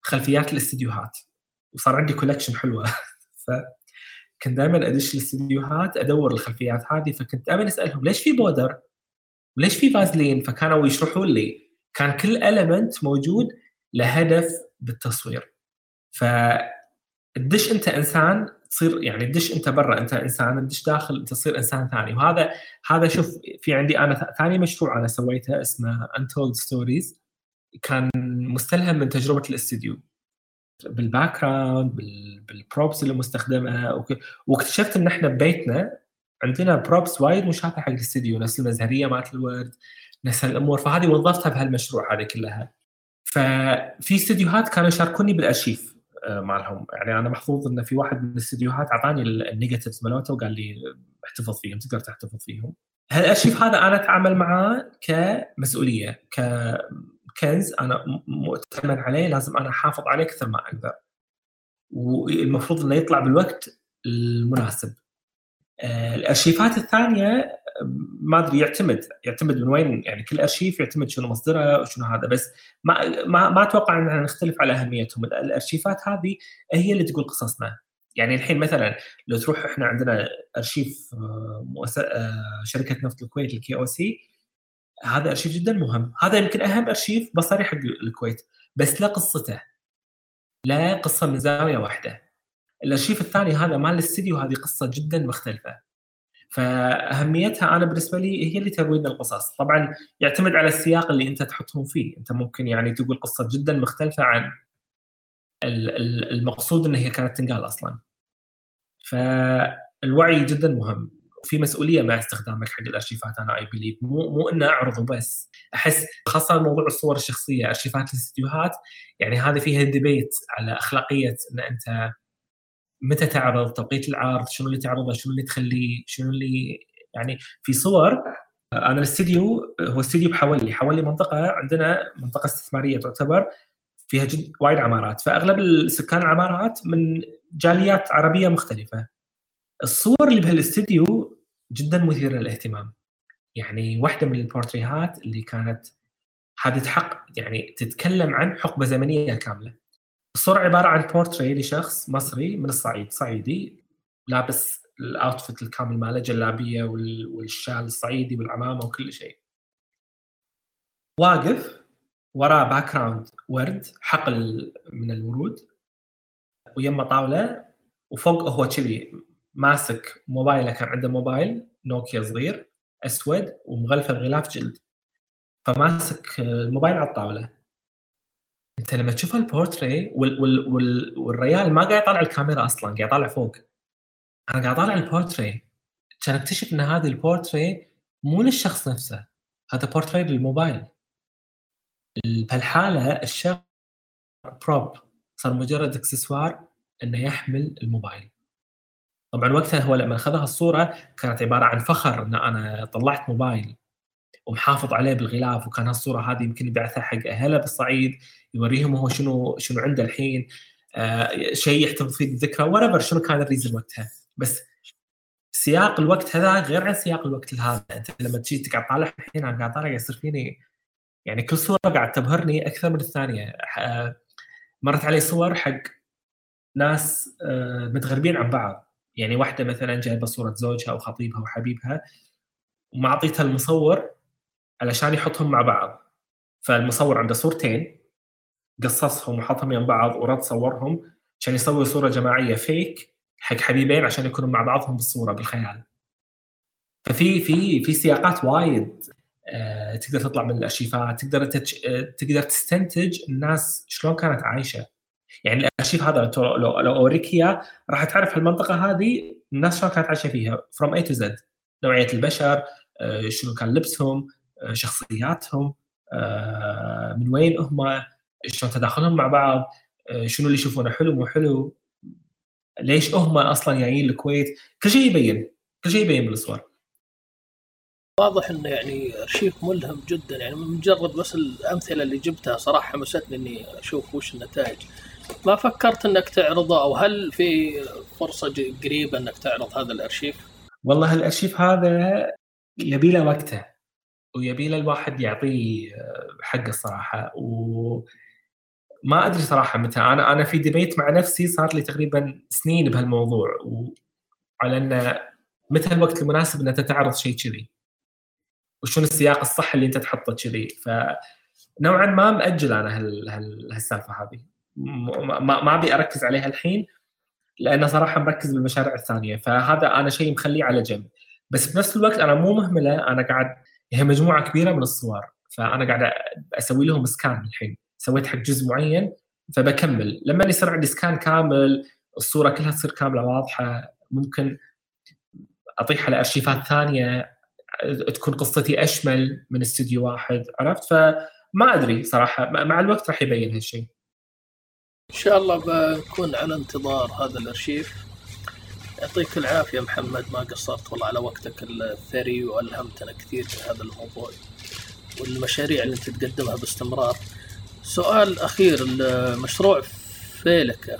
خلفيات الاستديوهات وصار عندي collection حلوة فكنت دائما أدش الاستديوهات أدور الخلفيات هذه فكنت دائما أسألهم ليش في powder؟ وليش في فازلين؟ فكانوا يشرحون لي كان كل element موجود لهدف بالتصوير. ف تدش أنت إنسان تصير يعني تدش أنت برا أنت إنسان تدش داخل تصير إنسان ثاني. وهذا هذا شوف في عندي أنا ثاني مشروع أنا سويته اسمه Untold Stories كان مستلهم من تجربة الاستديو. بال background بال props اللي مستخدمه واكتشفت إن إحنا ببيتنا عندنا props وايد مشابهة حق الاستديو. نفس المزهرية مالت الورد. نفس الأمور فهذه وظفتها بهالمشروع هذه كلها. ففي استديوهات كانوا يشاركوني بالارشيف آه، مالهم. يعني أنا محظوظ إن في واحد من الاستديوهات أعطاني ال negatives مالته وقال لي احتفظ فيهم تقدر تحتفظ فيهم. هالارشيف هذا أنا أتعامل معاه كمسؤولية ككنز أنا مؤتمن عليه لازم أنا أحافظ عليه كثر ما أقدر. والمفروض إنه يطلع بالوقت المناسب. آه، الارشيفات الثانية ما أدري يعتمد يعتمد من وين يعني كل أرشيف يعتمد شنو مصدره وشنو هذا بس ما ما, ما أتوقع إن نختلف على أهميتهم. الأرشيفات هذه هي اللي تقول قصصنا. يعني الحين مثلا لو تروح إحنا عندنا أرشيف آه، مؤسسه آه، شركة نفط الكويت ال KOC هذا أرشيف جدا مهم. هذا يمكن أهم أرشيف بصري حق الكويت بس لا قصته. لا قصة من زاويه واحدة. الأرشيف الثاني هذا مال الاستديو هذه قصة جدا مختلفة. فأهميتها أنا بالنسبة لي هي اللي تروي القصص طبعا يعتمد على السياق اللي أنت تحطهم فيه. أنت ممكن يعني تقول قصة جدا مختلفة عن المقصود إن هي كانت تنقال أصلا. فالوعي جدا مهم. وفي مسؤولية مع استخدامك حق الأرشيفات أنا I believe مو مو إنه أعرضه بس. أحس خاصة موضوع الصور الشخصية أرشيفات الاستديوهات يعني هذه فيها debate على أخلاقية إن أنت متى تعرض توقيت العرض شنو اللي تعرضه شنو اللي تخليه شنو اللي يعني في صور. أنا الاستديو هو استديو بحولي حولي منطقة عندنا منطقة استثمارية تعتبر فيها جدا وايد عمارات. فأغلب السكان العمارات من جاليات عربية مختلفة. الصور اللي بهالاستديو جدا مثيرة للاهتمام. يعني واحدة من البورتريهات اللي كانت هذه تحق يعني تتكلم عن حقبة زمنية كاملة. الصورة عبارة عن بورتري لشخص مصري من الصعيد صعيدي لابس ال outfit الكامل ماله جلابية والشال الصعيدي والعمامة وكل شيء. واقف وراه backdrop حقل من الورود ويمه طاولة وفوق هو كذي ماسك موبايله كان عنده موبايل نوكيا صغير أسود ومغلفه بغلاف جلد فماسك الموبايل على الطاولة انت لما تشوف البورتري وال وال وال والريال ما قاعد يطالع الكاميرا أصلا قاعد يطالع فوق. أنا قاعد أطالع البورتري. كان اكتشف إن هذه البورتري مو للشخص نفسه. هذا بورتري للموبايل. بهالحالة الشخص prop صار مجرد إكسسوار إنه يحمل الموبايل. طبعا وقتها هو لما أخذها الصورة كانت عبارة عن فخر إن أنا طلعت موبايل. ومحافظ عليه بالغلاف وكان هالصورة هذه يمكن يبعثها حق أهله بالصعيد يوريهم هو شنو شنو عنده الحين آه شيء يحتفظ فيه بالذكرى whatever شنو كان ال reason وقتها. بس سياق الوقت هذا غير عن سياق الوقت هذا أنت لما تجي تقعد طالع الحين أنا قاعد طالع يصير فيني يعني كل صورة قاعد تبهرني أكثر من الثانية. آه، مرت علي صور حق ناس آه، متغربين عن بعض. يعني واحدة مثلا جايبة صورة زوجها أو خطيبها وحبيبها ومعطيتها المصور علشان يحطهم مع بعض. فالمصور عنده صورتين قصصهم وحطهم يم بعض ورد صورهم عشان يسوي صورة جماعية فيك حق حبيبين عشان يكونوا مع بعضهم بالصورة بالخيال. ففي في في سياقات وايد آه، تقدر تطلع من الأرشيفات تقدر تتش... آه، تقدر تستنتج الناس شلون كانت عايشة. يعني الأرشيف هذا لو لو, اوريك اياه راح تعرف المنطقة هذه الناس شلون كانت عايشة فيها from A to Z نوعية البشر آه، شنو كان لبسهم شخصياتهم من وين هم شلون تداخلهم مع بعض شنو اللي يشوفونه حلو مو حلو ليش هم أصلا جايين الكويت؟ كل شيء يبين كل شيء يبين بالصور. واضح إنه يعني أرشيف ملهم جدا يعني مجرد بس الأمثلة اللي جبتها صراحة حمستني إني أشوف وش النتائج. ما فكرت إنك تعرضه أو هل في فرصة قريبة إنك تعرض هذا الأرشيف؟ والله الأرشيف هذا يبي له وقته. ويبي له الواحد يعطيه حقه الصراحه و ما أدري صراحة متى. أنا أنا في ديبيت مع نفسي صار لي تقريبا سنين بهالموضوع. وعلى انه متى الوقت المناسب إن أنت تعرض شيء كذي؟ وشنو السياق الصح اللي أنت تحطه كذي؟ فنوعا ما مأجل أنا هالسالفة هذه. ما أبي أركز عليها الحين لأن صراحة مركز بالمشاريع الثانية. فهذا أنا شيء مخليه على جنب. بس بنفس الوقت أنا مو مهملة. أنا قاعد هي مجموعة كبيرة من الصور فأنا قاعد أسوي لهم scan الحين. سويت حق جزء معين فبكمل. لما يصير عندي scan كامل الصورة كلها تصير كاملة واضحة. ممكن أطيح على ارشيفات ثانية تكون قصتي أشمل من استوديو واحد عرفت؟ فما أدري صراحة. مع الوقت راح يبين هالشيء إن شاء الله بنكون على انتظار هذا الأرشيف. يعطيك العافية محمد ما قصرت والله على وقتك الثري وألهمتنا كثير في هذا الموضوع والمشاريع اللي أنت تقدمها باستمرار سؤال أخير المشروع فيلك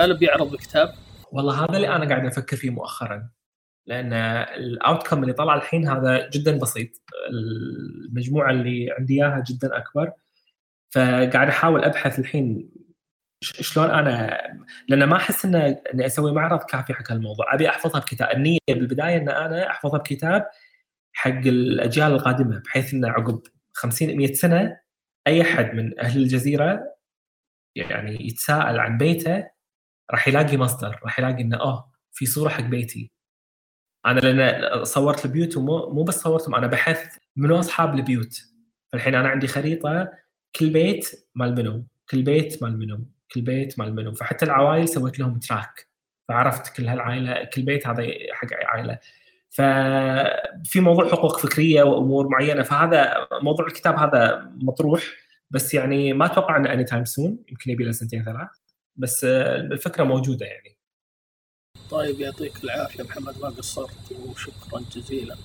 هل بيعرض بكتاب؟ والله هذا اللي أنا قاعد أفكر فيه مؤخرا لأن الاوتكم اللي طلع الحين هذا جدا بسيط المجموعة اللي عندي إياها جدا أكبر فقاعد أحاول أبحث الحين شلون أنا لأن ما أحس ان إني أسوي معرض كافي حق الموضوع أبي أحفظها بكتاب. النية بالبداية إن أنا أحفظها بكتاب حق الأجيال القادمة بحيث إنه عقب 50 100 سنة أي أحد من أهل الجزيرة يعني يتساءل عن بيته راح يلاقي مصدر راح يلاقي إنه آه في صورة حق بيتي. أنا لأن صورت البيوت ومو مو بس صورتهم أنا بحثت منو أصحاب البيوت. فالحين أنا عندي خريطة كل بيت مال منو كل بيت مال منو كل بيت مال منو فحتى العوائل سويت لهم track فعرفت كل هالعائلة كل بيت هذا حق عائلة. ففي موضوع حقوق فكرية وأمور معينة. فهذا موضوع الكتاب هذا مطروح. بس يعني ما أتوقع إنه anytime soon يمكن يبي له سنتين ثلاث. بس الفكرة موجودة يعني. طيب يعطيك العافية محمد ما قصرت وشكرا جزيلا.